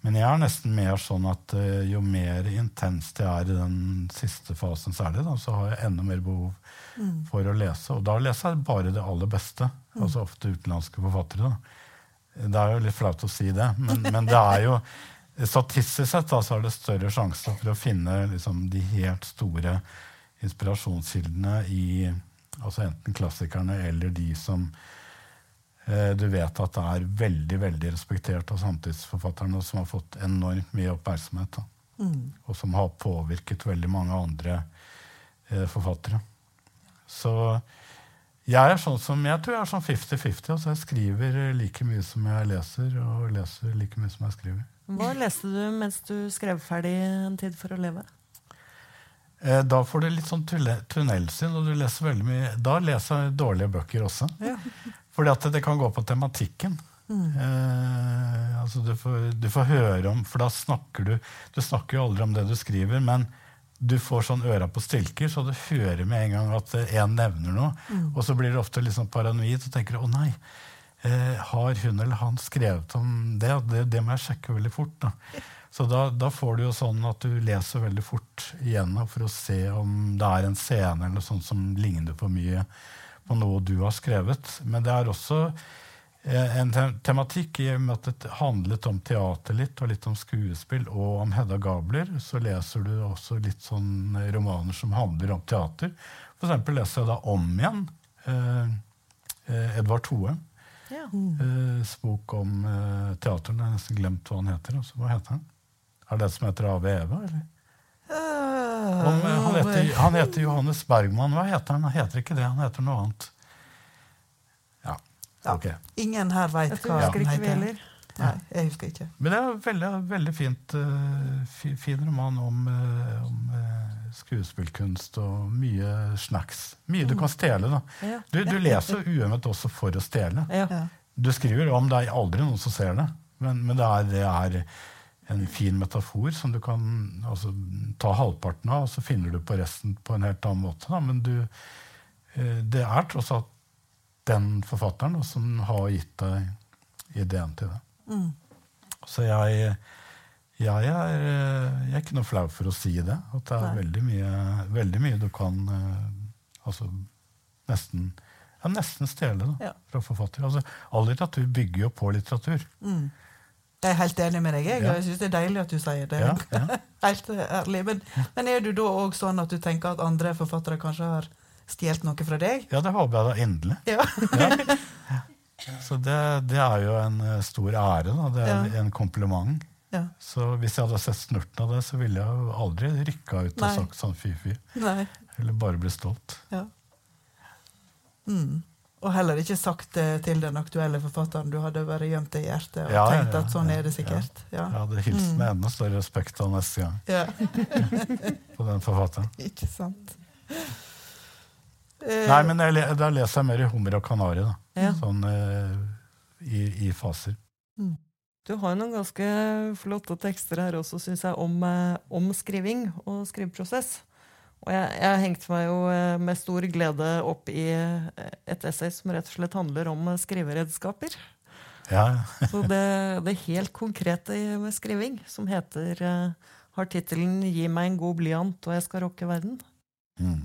Men jeg er nesten mer sånn at eh, jo mer intenst jeg er i den siste fasen særlig, da, så har jeg enda mer behov for å lese. Og da leser jeg bare det aller beste. Altså ofte utenlandske forfattere. da. Det er jo litt flaut å si det, men, men det er jo Statistisk sett da, så er det større sjanse for å finne liksom, de helt store inspirasjonskildene i altså enten klassikerne eller de som eh, du vet at er veldig veldig respektert av samtidsforfatterne, og som har fått enormt mye oppmerksomhet. Mm. og som har påvirket veldig mange andre eh, forfattere. Så jeg er sånn som, jeg tror jeg er sånn 50-50. altså Jeg skriver like mye som jeg leser, og leser like mye som jeg skriver. Hva leste du mens du skrev ferdig En tid for å leve? Eh, Da får du litt sånn tunnelsyn, og du leser veldig mye Da leser jeg dårlige bøker også. Ja. Fordi at det kan gå på tematikken. Eh, altså du, får, du får høre om For da snakker du Du snakker jo aldri om det du skriver, men du får sånn øra på stilker, så du hører med en gang at én nevner noe. Og så blir du ofte litt sånn paranoid og tenker å nei, eh, har hun eller han skrevet om det? Det, det må jeg sjekke veldig fort. da. Så da, da får du jo sånn at du leser veldig fort igjennom for å se om det er en scene eller noe sånt som ligner for mye på noe du har skrevet. Men det er også eh, en tematikk i og med at det handlet om teater litt, og litt om skuespill, og om Hedda Gabler, så leser du også litt sånn romaner som handler om teater. For eksempel leser jeg da om igjen eh, eh, Edvard Thoem. Ja. Eh, bok om eh, teateren. Jeg har nesten glemt hva han heter. Altså, hva heter han? Er det det som heter Ave Eva? Eller? Om, eh, han, heter, han heter Johannes Bergman. Hva heter han? Han heter ikke det, han heter noe annet. Ja, Ja. Okay. Ingen her veit hva den heter. heller. Nei, jeg husker ikke. Men det er en veldig, veldig fint, uh, fin roman om, uh, om uh, skuespillkunst og mye snacks. Mye du kan stjele, da. Ja. Du, du leser uømmet også for å stjele. Ja. Du skriver om det er aldri noen som ser det, men, men det, er, det er en fin metafor som du kan altså, ta halvparten av, og så finner du på resten på en helt annen måte. Da. Men du, det er tross alt den forfatteren da, som har gitt deg ideen til det. Mm. Så jeg, jeg, er, jeg er ikke noe flau for å si det. At det er veldig mye, veldig mye du kan eh, altså, nesten, ja, nesten stjele da, Ja. fra forfattere. Altså, all litteratur bygger jo på litteratur. Mm. Jeg er helt enig med deg. Jeg, Ja. jeg syns det er deilig at du sier det. Ja, ja. Helt ærlig. Men, men er du da òg sånn at du tenker at andre forfattere kanskje har stjålet noe fra deg? Ja, det håper jeg da endelig. Ja. Ja. Så det, det er jo en eh, stor ære. Da. Det er en, en kompliment. ja. Så hvis jeg hadde sett snurten av det, så ville jeg jo aldri rykka ut og sagt sånn fy-fy. Eller bare bli stolt. Ja. Mm. Og heller ikke sagt det til den aktuelle forfatteren. Du hadde bare gjemt det i hjertet og Ja, ja, tenkt ja, at sånn ja, er det sikkert. Ja. Jeg hadde hilst Mm. med enda større respekt av neste gang Ja. på den forfatteren. Ikke sant. Eh, Nei, men jeg, da leser jeg mer i hummer og kanari, da. Ja. Sånn eh, i, i faser. Du har jo noen ganske flotte tekster her også, syns jeg, om, eh, om skriving og skriveprosess. Og jeg, jeg hengte meg jo med stor glede opp i et essay som rett og slett handler om skriveredskaper. Ja, Så det, det helt konkrete med skriving, som heter har tittelen 'Gi meg en god blyant, og jeg skal rocke verden'. mm.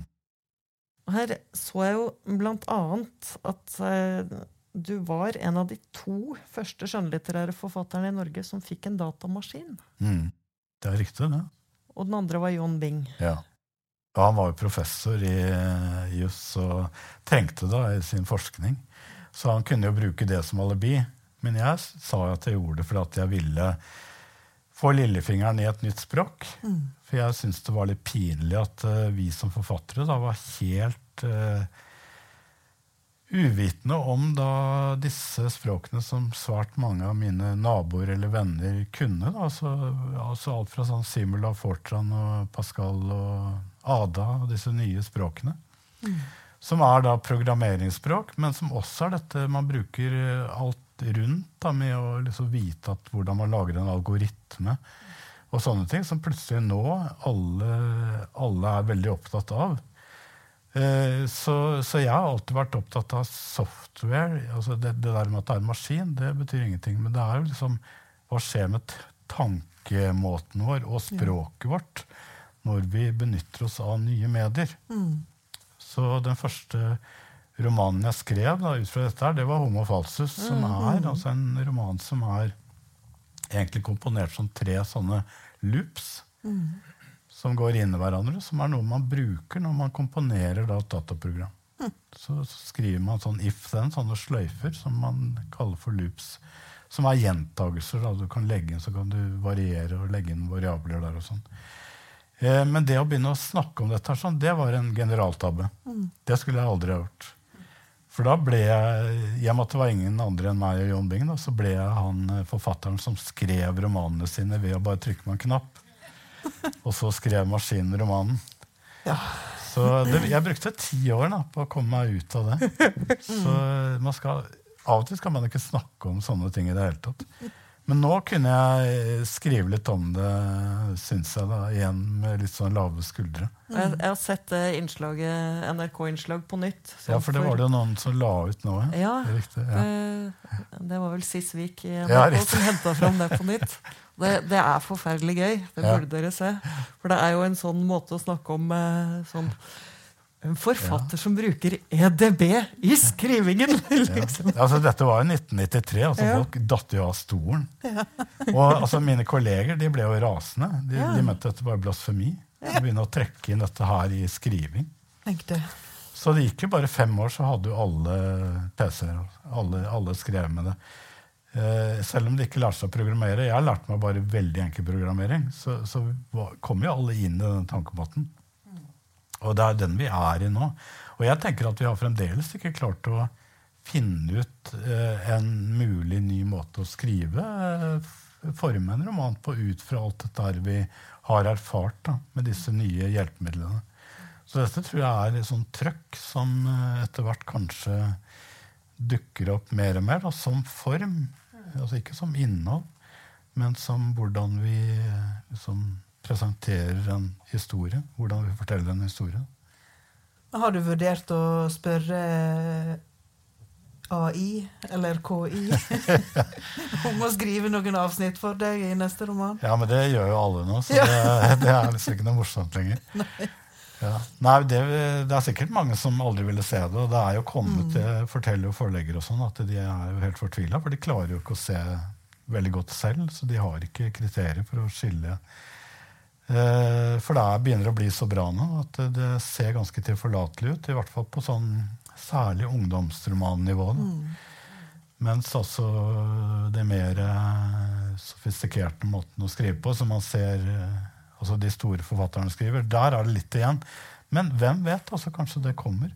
Og Her så jeg jo blant annet at eh, du var en av de to første skjønnlitterære forfatterne i Norge som fikk en datamaskin. Mm. Det er riktig, det. Og den andre var John Bing. Ja. ja han var jo professor i eh, juss og trengte det i sin forskning. Så han kunne jo bruke det som alibi. Men jeg sa jo at jeg gjorde det fordi at jeg ville få lillefingeren i et nytt språk. Mm. For jeg syns det var litt pinlig at uh, vi som forfattere da var helt uh, uvitende om da disse språkene som svært mange av mine naboer eller venner kunne. Da. Altså, altså alt fra sånn Simula, Fortran og Pascal og Ada og disse nye språkene. Som er da programmeringsspråk, men som også er dette man bruker eh, alt rundt da, med å liksom vite at hvordan man lager en algoritme og sånne ting, som plutselig nå alle, alle er veldig opptatt av. Eh, Så, så jeg har alltid vært opptatt av software. altså det, det der med at det er en maskin, det betyr ingenting. Men det er jo liksom hva skjer med tankemåten vår og språket vårt når vi benytter oss av nye medier. Mm. Så den første romanen jeg skrev da, ut fra dette, her, det var 'Homo falsus', som er altså en roman som er egentlig komponert som tre sånne loops som går inn i hverandre, som er noe man bruker når man komponerer da, et dataprogram. Så, så skriver man sånn if then, sånne sløyfer som man kaller for loops. som er gjentagelser. Da. Du kan legge inn, så kan du variere og legge inn variabler der. og sånn. Eh, men det å begynne å snakke om dette, sånn, det var en generaltabbe. Det skulle jeg aldri ha gjort. For da ble jeg, i og med at det var ingen andre enn meg og John Bing, da, så ble jeg han eh, forfatteren som skrev romanene sine ved å bare trykke på en knapp. Og så skrev maskinen romanen. Ja. Så det, jeg brukte ti år da, på å komme meg ut av det. Så man skal, Av og til skal man ikke snakke om sånne ting i det hele tatt. Men nå kunne jeg skrive litt om det, syns jeg, da, igjen med litt sånn lave skuldre. Jeg, jeg har sett det innslaget, NRK-innslag på nytt. Ja, for det var det jo noen som la ut nå. Ja, Riktig, ja. Eh, Det var vel Sisvik i NRK ja, som henta fram det på nytt. Det, det er forferdelig gøy. Det Ja. burde dere se. For det er jo en sånn måte å snakke om eh, sånn En forfatter som bruker EDB i skrivingen! liksom. Ja, altså, dette var jo 1993. altså Ja. Folk datt jo av stolen. Og altså, Mine kolleger de ble jo rasende. De, Ja. de mente dette var blasfemi. De begynne å trekke inn dette her i skriving. Tenkte. Så det gikk jo bare fem år, så hadde jo alle PC-er. Alle, alle skrev med det. Eh, selv om de ikke lærte seg å programmere. Jeg lærte meg bare veldig enkel programmering. Så, så var- kom jo alle inn i den tankebåten. Og det er den vi er i nå. Og jeg tenker at vi har fremdeles ikke klart å finne ut eh, en mulig ny måte å skrive, eh, forme en roman på ut fra alt dette her vi har erfart da, med disse nye hjelpemidlene. Så dette tror jeg er et sånt trøkk som eh, etter hvert kanskje dukker opp mer og mer da, som form. Altså ikke som innhold, men som hvordan vi liksom, presenterer en historie. Hvordan vi forteller en historie. Har du vurdert å spørre AI eller KI om å skrive noen avsnitt for deg i neste roman? Ja, men det gjør jo alle nå, så det, det er liksom ikke noe morsomt lenger. Ja. Nei, det, det er sikkert mange som aldri ville se det. Og det er jo kommet til forteller og forleggere og sånn at de er jo helt fortvila, for de klarer jo ikke å se veldig godt selv, så de har ikke kriterier for å skille. Eh, For det er- begynner å bli så bra nå at det, ser ganske tilforlatelig ut, i hvert fall på sånn særlig ungdomsromannivå. Mm. Mens altså det mer eh, sofistikerte måten å skrive på, som man ser altså de store forfatterne skriver, der er det litt igjen. Men hvem vet? altså Kanskje det kommer.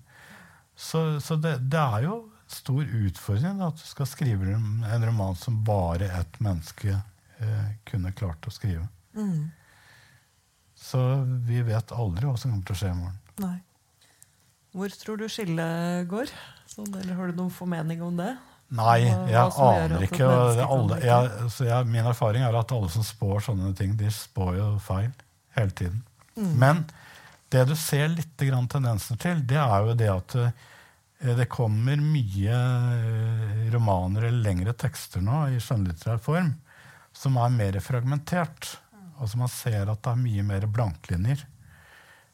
Så, så det, det er jo stor utfordring da, at du skal skrive en en roman som bare ett menneske eh, kunne klart å skrive. Mm. Så vi vet aldri hva som kommer til å skje i morgen. Nei. Hvor tror du skillet går? Sånn, eller har du noen formening om det? Nei, jeg aner ikke. Alle, jeg, så jeg, min erfaring er at alle som spår sånne ting, de spår jo feil hele tiden. Men det du ser litt grann tendenser til, det er jo det at eh, det kommer mye eh, romaner eller lengre tekster nå i skjønnlitterær form som er mer fragmentert. Altså Man ser at det er mye mer blanklinjer.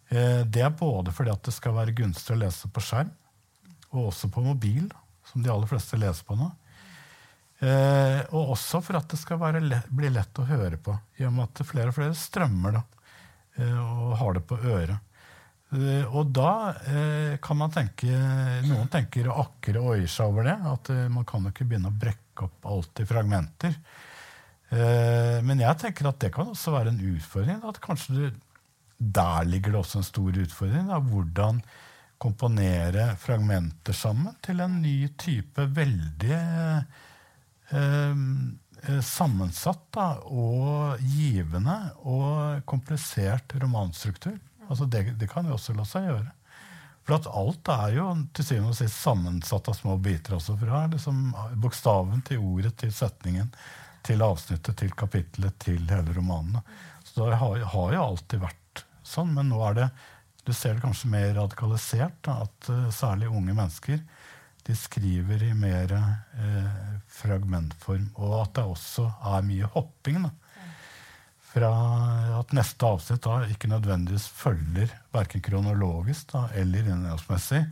Eh, Det er både fordi at det skal være gunstig å lese på skjerm, og også på mobil, som de aller fleste leser på nå. Eh, og også for at det skal lett, bli lett å høre på, i og med at flere og flere strømmer da, eh, og har det på øret. Og da kan man tenke Noen tenker å akre og oier seg over det. At man kan jo ikke begynne å brekke opp alt i fragmenter. Eh, men jeg tenker at det kan også være en utfordring. At kanskje du, der ligger det også en stor utfordring. Da, hvordan komponere fragmenter sammen til en ny type veldig eh, eh, sammensatt da, og givende og komplisert romanstruktur. Altså det, det kan jo også la seg gjøre. For at alt er jo til syvende og sist sammensatt av små biter. også Fra liksom, bokstaven til ordet til setningen til avsnittet til kapittelet til hele romanene. Så det har, har jo alltid vært sånn, men nå er det du ser det kanskje mer radikalisert. Da, at uh, særlig unge mennesker de skriver i mer eh, fragmentform. Og at det også er mye hopping. Da. Fra at neste avsnitt da ikke nødvendigvis følger verken kronologisk da, eller innholdsmessig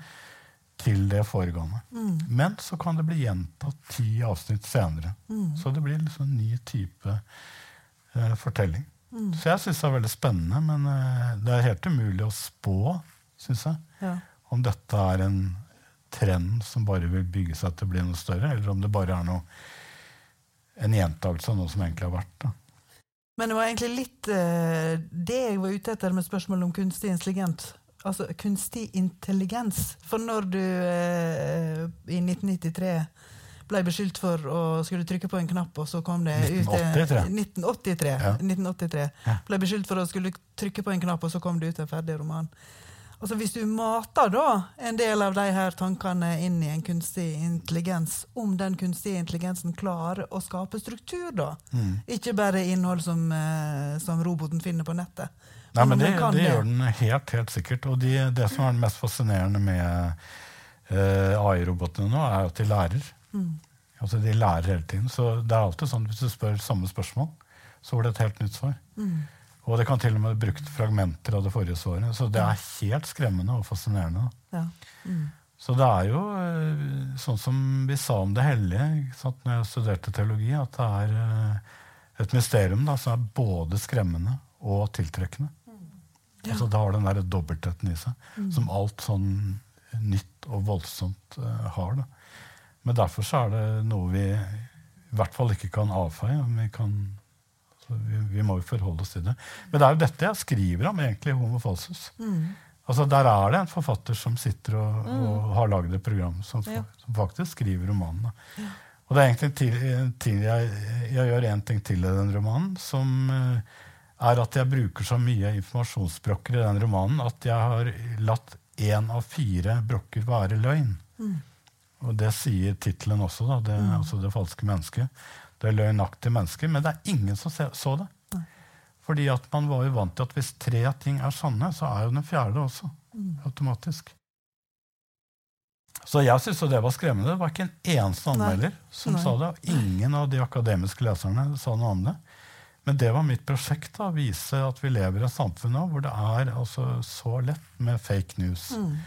til det foregående. Men så kan det bli gjentatt ti avsnitt senere. Så det blir liksom en ny type eh, fortelling. Så jeg syns det er veldig spennende, men eh, det er helt umulig å spå, syns jeg, Ja. om dette er en trend som bare vil bygge seg til å bli noe større, eller om det bare er noe en gjentakelse av noe som egentlig har vært. Da. Men det var egentlig litt eh, det jeg var ute etter med spørsmålet om kunstig intelligens. Altså kunstig intelligens. For når du eh, i 1993 ble beskyldt for å skulle trykke på en knapp, og så kom det ut 1983. 1983. Ja. 1983. Ja. Ble beskyldt for å skulle trykke på en knapp, og så kom det ut en ferdig roman. Altså Hvis du mater da en del av de her tankene inn i en kunstig intelligens, om den kunstige intelligensen klarer å skape struktur, da, Mm. ikke bare innhold som, eh, som roboten finner på nettet. Nei, men det, det gjør den helt, helt sikkert. Og de, det som er det mest fascinerende med uh, AI-robotene nå, er at de lærer. Mm. Altså De lærer hele tiden. Så det er alltid sånn hvis du spør samme spørsmål, så får du et helt nytt svar. Mm. Og det kan til og med brukt fragmenter av det forrige svaret. Så det er helt skremmende og fascinerende. Ja. Mm. Så det er jo eh, sånn som vi sa om det hellige sant, når jeg studerte teologi, at det er eh, et mysterium da, som er både skremmende og tiltrekkende. Altså Det har den der dobbeltheten i seg, som alt sånn nytt og voldsomt uh, har. da. Men derfor så er det noe vi i hvert fall ikke kan avfeie. Vi, kan, altså, vi, vi må jo forholde oss til det. Men det er jo dette jeg skriver om, egentlig, Homo falsus. Mm. Altså Der er det en forfatter som sitter og, og har lagd et program som, Ja. som faktisk skriver romanen. da. Og det er egentlig til, til jeg, jeg gjør én ting til i den romanen, som eh, er at jeg bruker så mye informasjonsbrokker i den romanen at jeg har latt én av fire brokker være løgn. Og det sier tittelen også, da, det, altså det falske mennesket. Det er løgnaktige mennesker, men det er ingen som så det. Fordi at man var jo vant til at hvis tre ting er sanne, så er jo den fjerde også. Automatisk. Så jeg syntes det var skremmende. Det var ikke en eneste anmelder som Nei. sa det. og Ingen av de akademiske leserne sa noe om det. Men det var mitt prosjekt, da, vise at vi lever i et samfunn nå hvor det er altså så lett med fake news. Mm.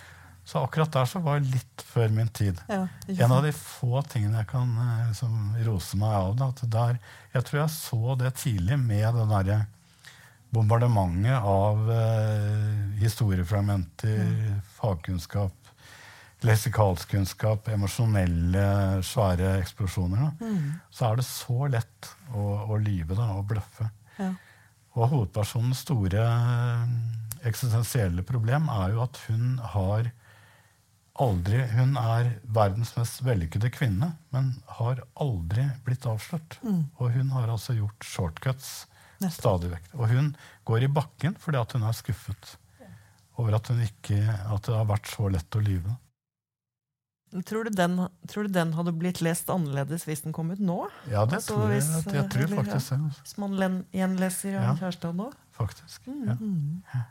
Så akkurat der så var jeg litt før min tid. Ja, En av de få tingene jeg kan eh, liksom, rose meg av, da, at der, jeg tror jeg så det tidlig med det derre bombardementet av eh, historiefragmenter, fagkunnskap, leksikalskunnskap, emosjonelle, svære eksplosjoner. Da. Mm. Så er det så lett å, å lyve da, og bløffe. Ja. Og hovedpersonens store eh, eksistensielle problem er jo at hun har aldri Hun er verdens mest vellykkede kvinne, men har aldri blitt avslørt. Og hun har altså gjort shortcuts stadig vekk. Og hun går i bakken fordi at hun er skuffet over at, hun ikke, at det har vært så lett å lyve. Tror du, den, tror du den hadde blitt lest annerledes hvis den kom ut nå? Ja, det Altså, tror jeg. hvis, Jeg tror eller, faktisk det. altså. Hvis man gjenleser Jan Ja. Kjærstad nå? Faktisk. Mm. Ja. Mm.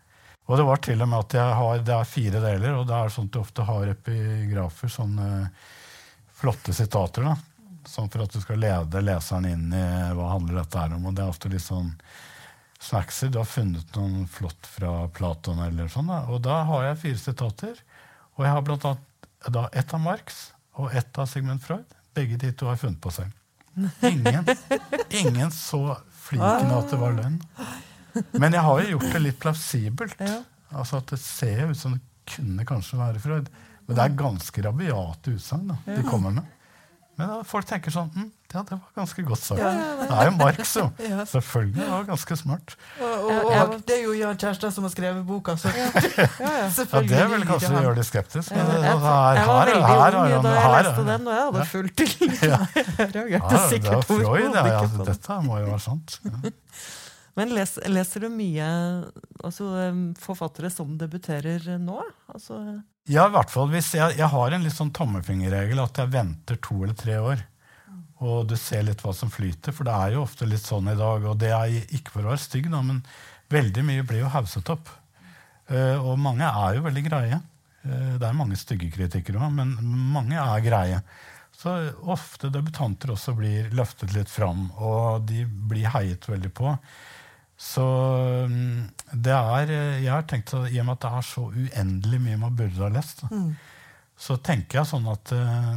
Og det var til og med at jeg har, det er fire deler, og det er sånn at du ofte har epigrafer, sånne flotte sitater, da. Sånn for at du skal lede leseren inn i hva handler dette her om. Og det er ofte litt sånn snacksy. Du har funnet noen flott fra Platon eller sånn, da. Og da har jeg fire sitater. Og jeg har blant annet da ett av Marx og ett av Sigmund Freud. Begge de to har funnet på seg. Ingen, ingen så fliken av at det var løgn. Men jeg har jo gjort det litt plausibelt. Altså at Det ser ut som det kunne kanskje være Freud. Men det er ganske rabiate utsagn de kommer med. Men folk tenker sånn hm, Ja, det var ganske godt sagt. Det er jo Marx, jo. Ja. Selvfølgelig. Det var ganske smart. Og, og, og det er jo Jan Kjærstad som har skrevet boka, så Ja, ja. Ja, selvfølgelig Det vil kanskje han. gjøre de skeptiske. Men her- jeg var her- veldig her ung er da jeg her- leste den, og jeg hadde fullt til. Ja. Ja, det var jo Freud. Ja, ja, dette må jo være sant. Ja. Men les, leser du mye altså, forfattere som debuterer nå? Altså, Ja, i hvert fall hvis jeg, jeg har en litt sånn tommelfingerregel at jeg venter to eller tre år. Og du ser litt hva som flyter, for det er jo ofte litt sånn i dag. Og det er ikke for å være stygg, da, men veldig mye blir jo hauset opp. Eh, og mange er jo veldig greie. Eh, det er mange stygge kritikere òg, men mange er greie. Så ofte debutanter også blir løftet litt fram, og de blir heiet veldig på. Så mm, det er eh, Jeg har tenkt i og med at det er så uendelig mye man burde ha lest, Mm. Så tenker jeg sånn at uh,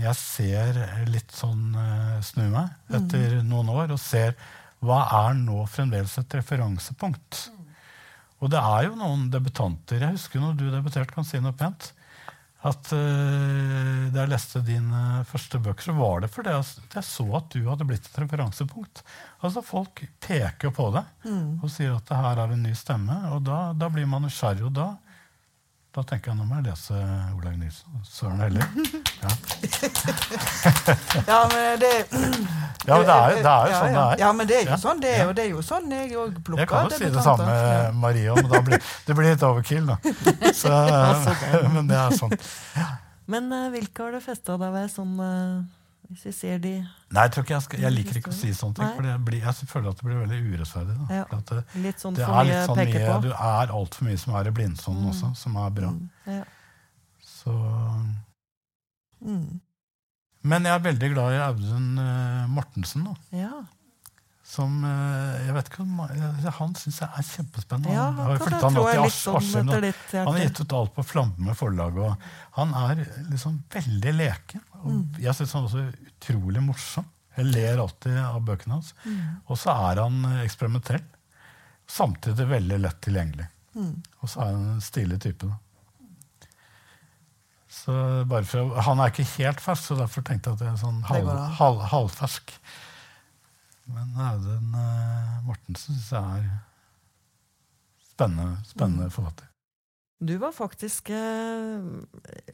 jeg ser litt sånn uh, Snu meg etter noen år og ser hva er nå fremdeles et referansepunkt. Og det er jo noen debutanter Jeg husker når du debuterte, kan si noe pent. at uh, da jeg leste dine første bøker, så var det fordi jeg, jeg så at du hadde blitt et referansepunkt. Altså Folk peker på deg og sier at det her er en ny stemme. Og da, da blir man nysgjerrig, og da, da tenker jeg nå må jeg lese Olaug Nilsen. Søren heller. Ja. Ja, men det Ja, men det er, det er jo sånn det er. Ja, men det er jo Ja. sånn det er, jo, det er jo sånn jeg òg plukker Jeg kan jo si det samme, Marie, men da blir, det blir litt overkill, da. Så, men det er sånn. Men eh, hvilke har du festa deg ved sånn eh, Hvis vi ser de Nei, jeg, jeg, skal, jeg liker ikke å si sånne ting, for jeg, blir, jeg føler at det blir veldig urettferdig. Ja. At det, litt sånn det er litt sånn mye, du er altfor mye som er i blindsonen også, som er bra. Ja. Så, Mm. men jeg er veldig glad i Audun eh, Mortensen, da. ja. Som eh, jeg vet ikke Han syns jeg er kjempespennende. ja han har flytta jeg til Askim. nå. Han har gitt ut alt på Flamme forlag, og han er liksom veldig leken. Og Mm. jeg syns han også er utrolig morsom. Jeg ler alltid av bøkene hans. Mm. Og så er han eh, eksperimentell. Samtidig veldig lett tilgjengelig. Mm. Og så er han en stilig type. Da. Så bare for, Han er ikke helt fersk, så derfor tenkte jeg at det er sånn halv, halv, halvfersk. Men Audun eh, Mortensen syns jeg er spennende, spennende forfatter. Du var faktisk eh,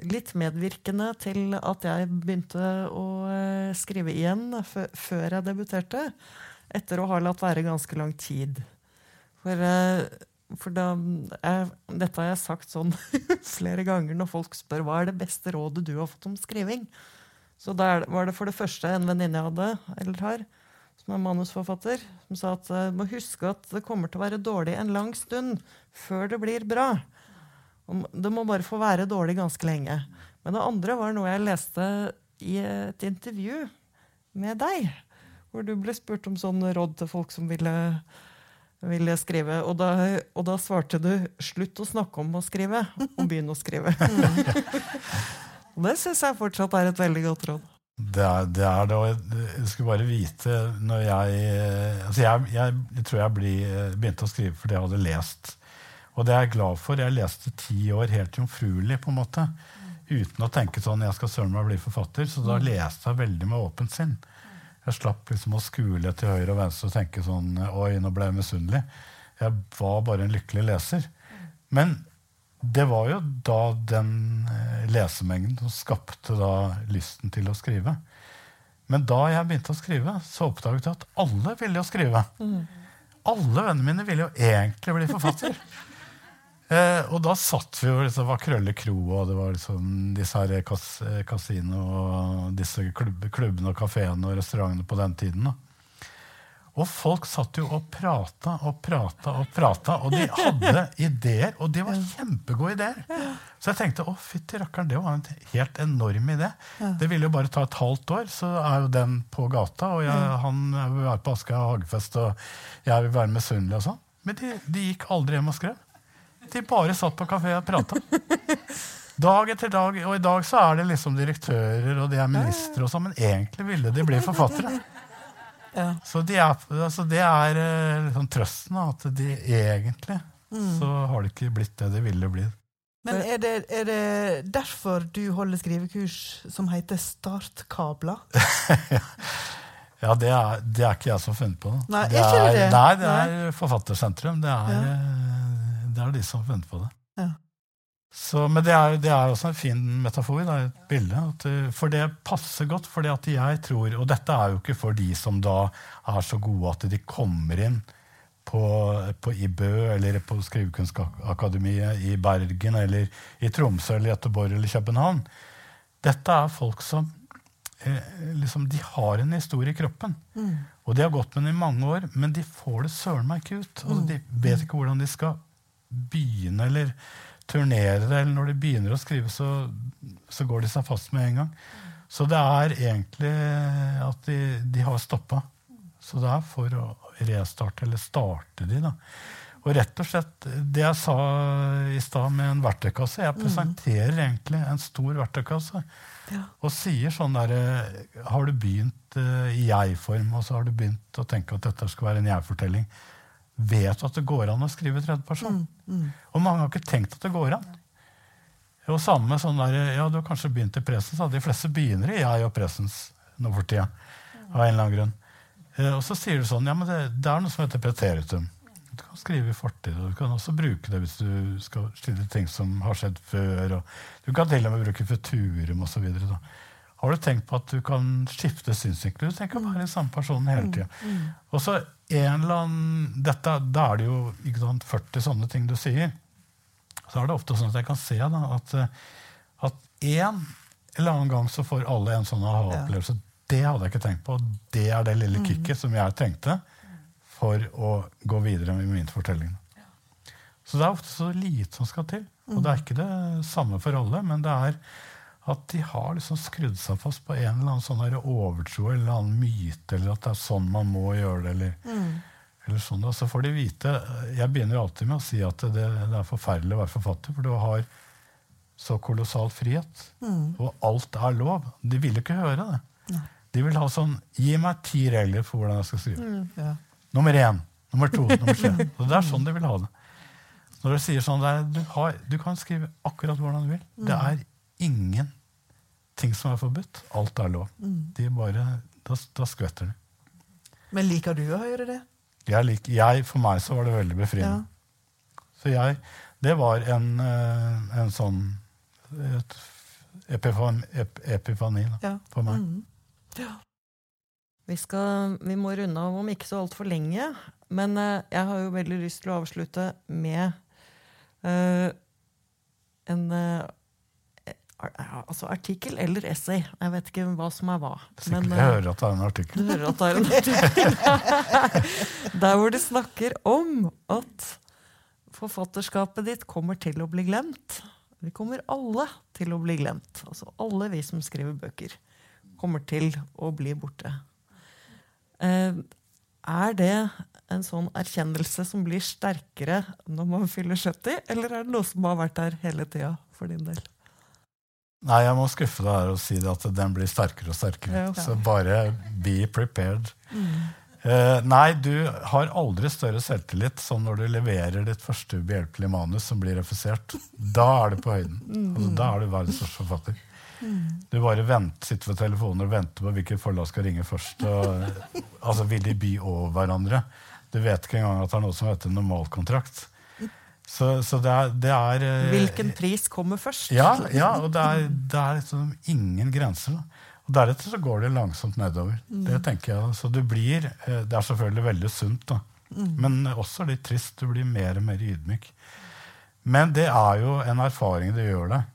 litt medvirkende til at jeg begynte å eh, skrive igjen fø- før jeg debuterte. Etter å ha latt være ganske lang tid. For, for da jeg, Dette har jeg sagt sånn flere ganger når folk spør hva er det beste rådet du har fått om skriving. Så da var det for det første en venninne jeg hadde, eller har, som er manusforfatter, som sa at du må huske at det kommer til å være dårlig en lang stund før det blir bra. Det må bare få være dårlig ganske lenge. Men det andre var noe jeg leste i et intervju med deg. Hvor du ble spurt om sånn råd til folk som ville, ville skrive. Og da, og da svarte du 'slutt å snakke om å skrive, og begynn å skrive'. og det syns jeg fortsatt er et veldig godt råd. Det er det. Er det og jeg, skulle bare vite når jeg eh, altså jeg, jeg, tror jeg bli, eh, begynte å skrive fordi jeg hadde lest. Og det er jeg glad for. Jeg leste ti år helt jomfruelig, på en måte. Uten å tenke sånn jeg skal søren meg bli forfatter. Så da leste jeg veldig med åpent sinn. Jeg slapp liksom å skule til høyre og venstre og tenke sånn Oi, nå ble jeg misunnelig. Jeg var bare en lykkelig leser. Men det var jo da den eh, lesemengden som skapte da lysten til å skrive. Men da jeg begynte å skrive, så oppdaget jeg at alle ville jo skrive. Alle vennene mine ville jo egentlig bli forfatter. Eh, og da satt vi jo liksom, det var Krølle kro, og det var liksom disse her kas, eh, kasino og disse klubb, klubbene og kafeene og restaurantene på den tiden. da. Og folk satt jo og prata og prata og prata, og de hadde ideer, og de var kjempegode ideer. Så jeg tenkte å fytti rakkeren, det var en helt enorm idé. Det ville jo bare ta et halvt år, så er jo den på gata. Og jeg, han vil være på Aschehoug hagefest, og jeg vil være misunnelig og sånn. Men de, de gikk aldri hjem og skrev. De bare satt på kafé og prata. Dag etter dag. Og i dag så er det liksom direktører og de er ministre og sånn, men egentlig ville de bli forfattere. Ja. Så de er, altså det er eh, liksom trøsten, at de egentlig så har det ikke blitt det de ville bli. Men er det, er det derfor du holder skrivekurs som heter Startkabler? Ja, det er, det er ikke jeg som har funnet på det. Nei, det er ikke det? Nei, det er Forfattersentrum. Det er, Ja. eh, det er de som har funnet på det. Ja. Så, men det er, det er også en fin metafor, da, et bilde. At, eh, for det passer godt, fordi at jeg tror Og dette er jo ikke for de som da er så gode at de kommer inn på, på IBØ eller på Skrivekunstakademiet i Bergen eller i Tromsø eller Göteborg eller København. Dette er folk som eh, liksom, de har en historie i kroppen. Og de har gått med den i mange år, men de får det søren meg ikke ut. Altså, de vet ikke hvordan de skal begynne eller turnere det. Eller når de begynner å skrive, så, så går de seg fast med en gang. Så det er egentlig at de, de har stoppa. Så det er for å restarte, eller starte de, da. Og rett og slett, det jeg sa i stad med en verktøykasse Jeg presenterer egentlig en stor verktøykasse. Ja. Og sier sånn derre Har du begynt uh, i jeg-form, og så har du begynt å tenke at dette skal være en jeg-fortelling? Vet at det går an å skrive tredjeperson? Og mange har ikke tenkt at det går an. Og samme med sånn der, ja, Du har kanskje begynt i presens. De fleste begynner i jeg og presens nå for tida. Av en eller annen grunn. Eh, og så sier du sånn Ja, men det, det er noe som heter preteritum. Du kan skrive i fortid, og du kan også bruke det hvis du skal stille ting som har skjedd før. Du kan til og med bruke futurum osv. Har du tenkt på at du kan skifte synsvinkel? Tenker å være samme personen hele tida. Og så en eller annen, dette, Da er det jo ikke sant, 40 sånne ting du sier. Så er det ofte sånn at jeg kan se da, at, at en eller annen gang så får alle en sånn aha-opplevelse. Det hadde jeg ikke tenkt på. Det er det lille kicket som jeg trengte for å gå videre med min fortelling. Så det er ofte så lite som skal til. Og det er ikke det samme for alle, men det er at de har liksom skrudd seg fast på en eller annen sånn overtro eller en annen myte, eller at det er sånn man må gjøre det. eller, eller sånn. Så får de vite Jeg begynner alltid med å si at det, det er forferdelig å være forfatter, for du har så kolossal frihet. Og alt er lov. De vil ikke høre det. De vil ha sånn Gi meg ti regler for hvordan jeg skal skrive. Ja. Nummer én, nummer to, nummer tre. Og det er sånn de vil ha det. Når du sier sånn, er, du, har, du kan skrive akkurat hvordan du vil. Det er ingenting som er forbudt. Alt er lov. De bare, da, da skvetter de. Men liker du å høre det? Jeg lik, jeg, for meg så var det veldig befriende. Så jeg, det var en, eh, en sånn et epifan, ep, epifani da, Ja. for meg. Mm. Vi, skal, vi må runde av om ikke så altfor lenge. Men eh, jeg har jo veldig lyst til å avslutte med uh, en ja, altså artikkel eller essay. Jeg vet ikke hva som er hva. Men, jeg eh, hører at det er en artikkel. du hører at det er en artikkel. Der hvor de snakker om at forfatterskapet ditt kommer til å bli glemt. Vi kommer alle til å bli glemt. Altså alle vi som skriver bøker, kommer til å bli borte. Eh, er det en sånn erkjennelse som blir sterkere når man fyller 70, eller er det noe som har vært der hele tida for din del? Nei, jeg må skuffe deg her og si at den blir sterkere og sterkere. Ja. Så bare be prepared. Eh, nei, du har aldri større selvtillit som når du leverer ditt første ubehjelpelige manus som blir refusert. Da er du på høyden. Altså, da er du verdens største forfatter. Du bare vent, sitter ved telefonen og venter på hvilket forlag skal ringe først. Og, altså, Vil de by over hverandre? Du vet ikke engang at det er noe som heter normalkontrakt. Så, så det er, det er eh, Hvilken pris kommer først? ja, ja, og det er, det er liksom ingen grenser. Og Deretter så går det langsomt nedover. Det tenker jeg. Så du blir, eh, Det er selvfølgelig veldig sunt, da. men også litt trist. Du blir mer og mer ydmyk. Men det er jo en erfaring det gjør deg.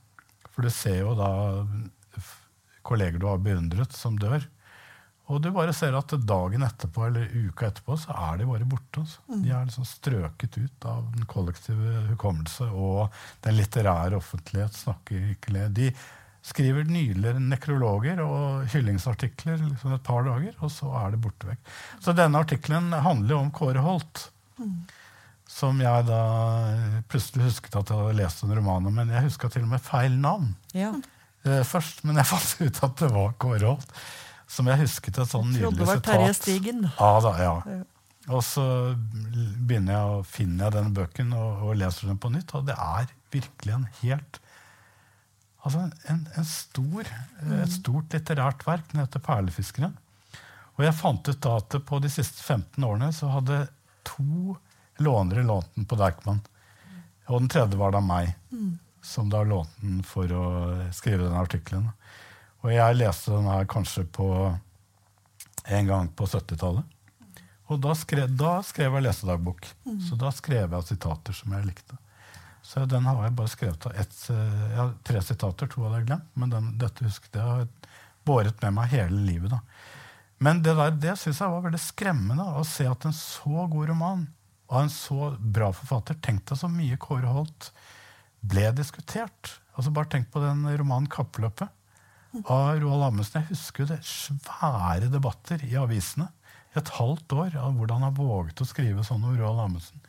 For du ser jo da kolleger du har beundret, som dør. Og du bare ser at dagen etterpå eller uka etterpå så er de bare borte. Altså. De er liksom strøket ut av den kollektive hukommelse, og den litterære offentlighet snakker ikke le. De skriver nydelige nekrologer og hyllingsartikler liksom et par dager, og så er det borte vekk. Så denne artikkelen handler om Kåre Holt. Som jeg da plutselig husket at jeg hadde lest en roman om, men jeg huska til og med feil navn Ja. eh, først. Men jeg fant ut at det var Kåre Holt. Som jeg husket et sånn nydelig sitat. Terje Stigen. Ja da, ja. Og så begynner jeg å finne jeg denne bøken og, og leser den på nytt, og det er virkelig en helt Altså en, en stor, eh, et stort litterært verk. Den heter 'Perlefiskeren'. Og jeg fant ut da at på de siste 15 årene så hadde to lånere lånt den på Deichman. Og den tredje var da meg, som da lånte den for å skrive den artikkelen. Og jeg leste den her kanskje på en gang på 70-tallet. Og da skrev, da skrev jeg lesedagbok. Så da skrev jeg sitater som jeg likte. Så den har jeg bare skrevet av ett, eh, jeg har tre sitater, to hadde jeg glemt. Men den, dette husket jeg har båret med meg hele livet. da. Men det, der, det syns jeg var veldig skremmende, å se at en så god roman av en så bra forfatter Tenk deg så mye Kåre Holt ble diskutert. Altså Bare tenk på den romanen 'Kappløpet' av Roald Amundsen. Jeg husker jo det svære debatter i avisene et halvt år av hvordan han våget å skrive sånn om Roald Amundsen.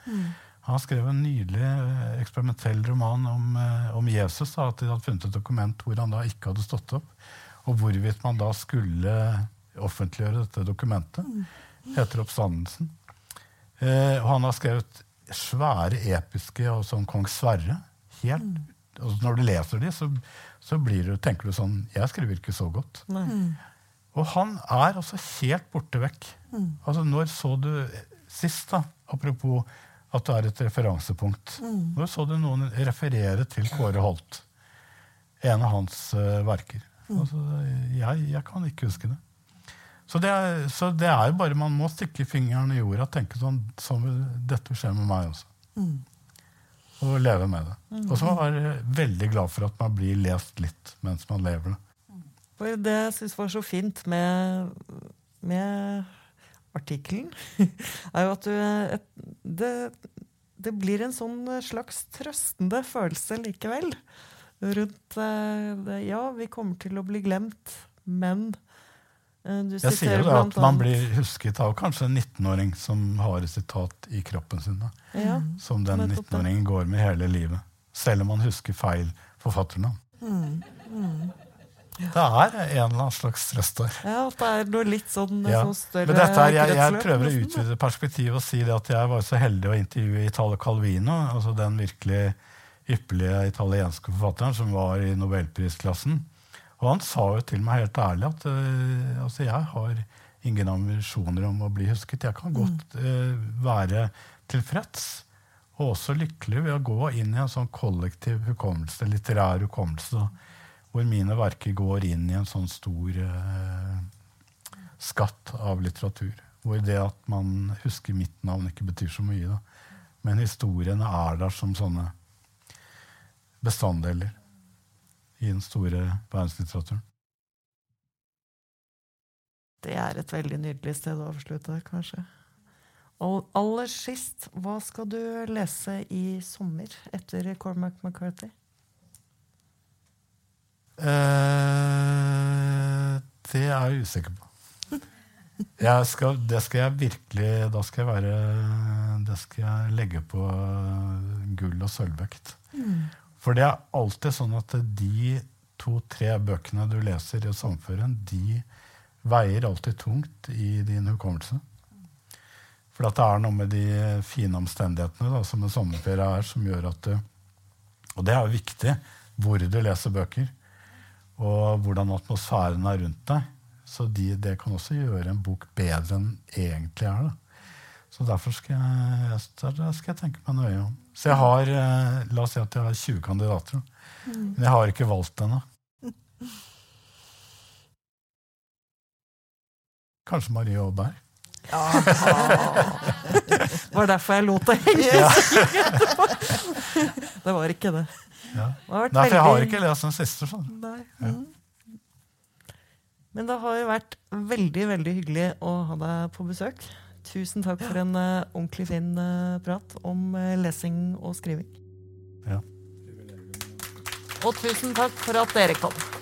Han skrev en nydelig eh, eksperimentell roman om, eh, om Jesus. Da, at de hadde funnet et dokument hvor han da ikke hadde stått opp. Og hvorvidt man da skulle offentliggjøre dette dokumentet. Heter Oppstandelsen. Eh, og han har skrevet svære episke og sånn kong Sverre. Helt og Når du leser de, så, så blir du, tenker du sånn Jeg skriver ikke så godt. Mm. Og han er altså helt borte vekk. Altså, når så du sist, da, apropos at det er et referansepunkt Når så du noen referere til Kåre Holt? En av hans uh, verker. Altså, jeg, jeg kan ikke huske det. Så det, er, så det er jo bare Man må stikke fingeren i jorda og tenke sånn, sånn vil dette skje med meg også. Og leve med det. Og så være veldig glad for at man blir lest litt mens man lever det. For det jeg syns var så fint med, med artikkelen, er jo at du et, det, det blir en sånn slags trøstende følelse likevel. Rundt eh, det, Ja, vi kommer til å bli glemt, men du Jeg sier jo det at man blir husket av kanskje en 19-åring som har et sitat i kroppen sin. Ja, som den 19-åringen går med hele livet. Selv om man husker feil forfatternavn. Det er en eller annen slags trøst der. ja, at det er noe litt sånn Ja. sånn større Men dette er, jeg, jeg prøver å utvide perspektivet og si det at jeg var så heldig å intervjue Italo Calvino, altså den virkelig ypperlige italienske forfatteren som var i nobelprisklassen. Og han sa jo til meg helt ærlig at uh, altså jeg har ingen ambisjoner om å bli husket. Jeg kan godt uh, være tilfreds og også lykkelig ved å gå inn i en sånn kollektiv hukommelse, litterær hukommelse, hvor mine verker går inn i en sånn stor uh, skatt av litteratur. Hvor det at man husker mitt navn, ikke betyr så mye. Da. Men historiene er der som sånne bestanddeler i den store verdenslitteraturen. Det er et veldig nydelig sted å avslutte, kanskje. Og aller sist, hva skal du lese i sommer etter Cormac McCarthy? Eh, det er jeg usikker på. Jeg skal, det skal jeg virkelig Da skal jeg være Det skal jeg legge på gull og sølvvekt. For det er alltid sånn at de to-tre bøkene du leser i samfunnet, de veier alltid tungt i din hukommelse. For det er noe med de fine omstendighetene da, som en sommerferie er, som gjør at du Og det er jo viktig hvor du leser bøker, og hvordan atmosfæren er rundt deg. Så de, det kan også gjøre en bok bedre enn egentlig er. Da. Så derfor skal jeg, skal jeg tenke meg nøye om. Så jeg har eh, la oss si at jeg har 20 kandidater, men jeg har ikke valgt ennå. Kanskje Marie Aaberg. Det var derfor jeg lot det henge. det var ikke det. Ja. Nei, for jeg har ikke lest den siste. Sånn. Nei. Ja. Men det har jo vært veldig, veldig hyggelig å ha deg på besøk. Tusen takk for en uh, ordentlig fin uh, prat om uh, lesing og skriving. Ja. Og tusen takk for at dere kom.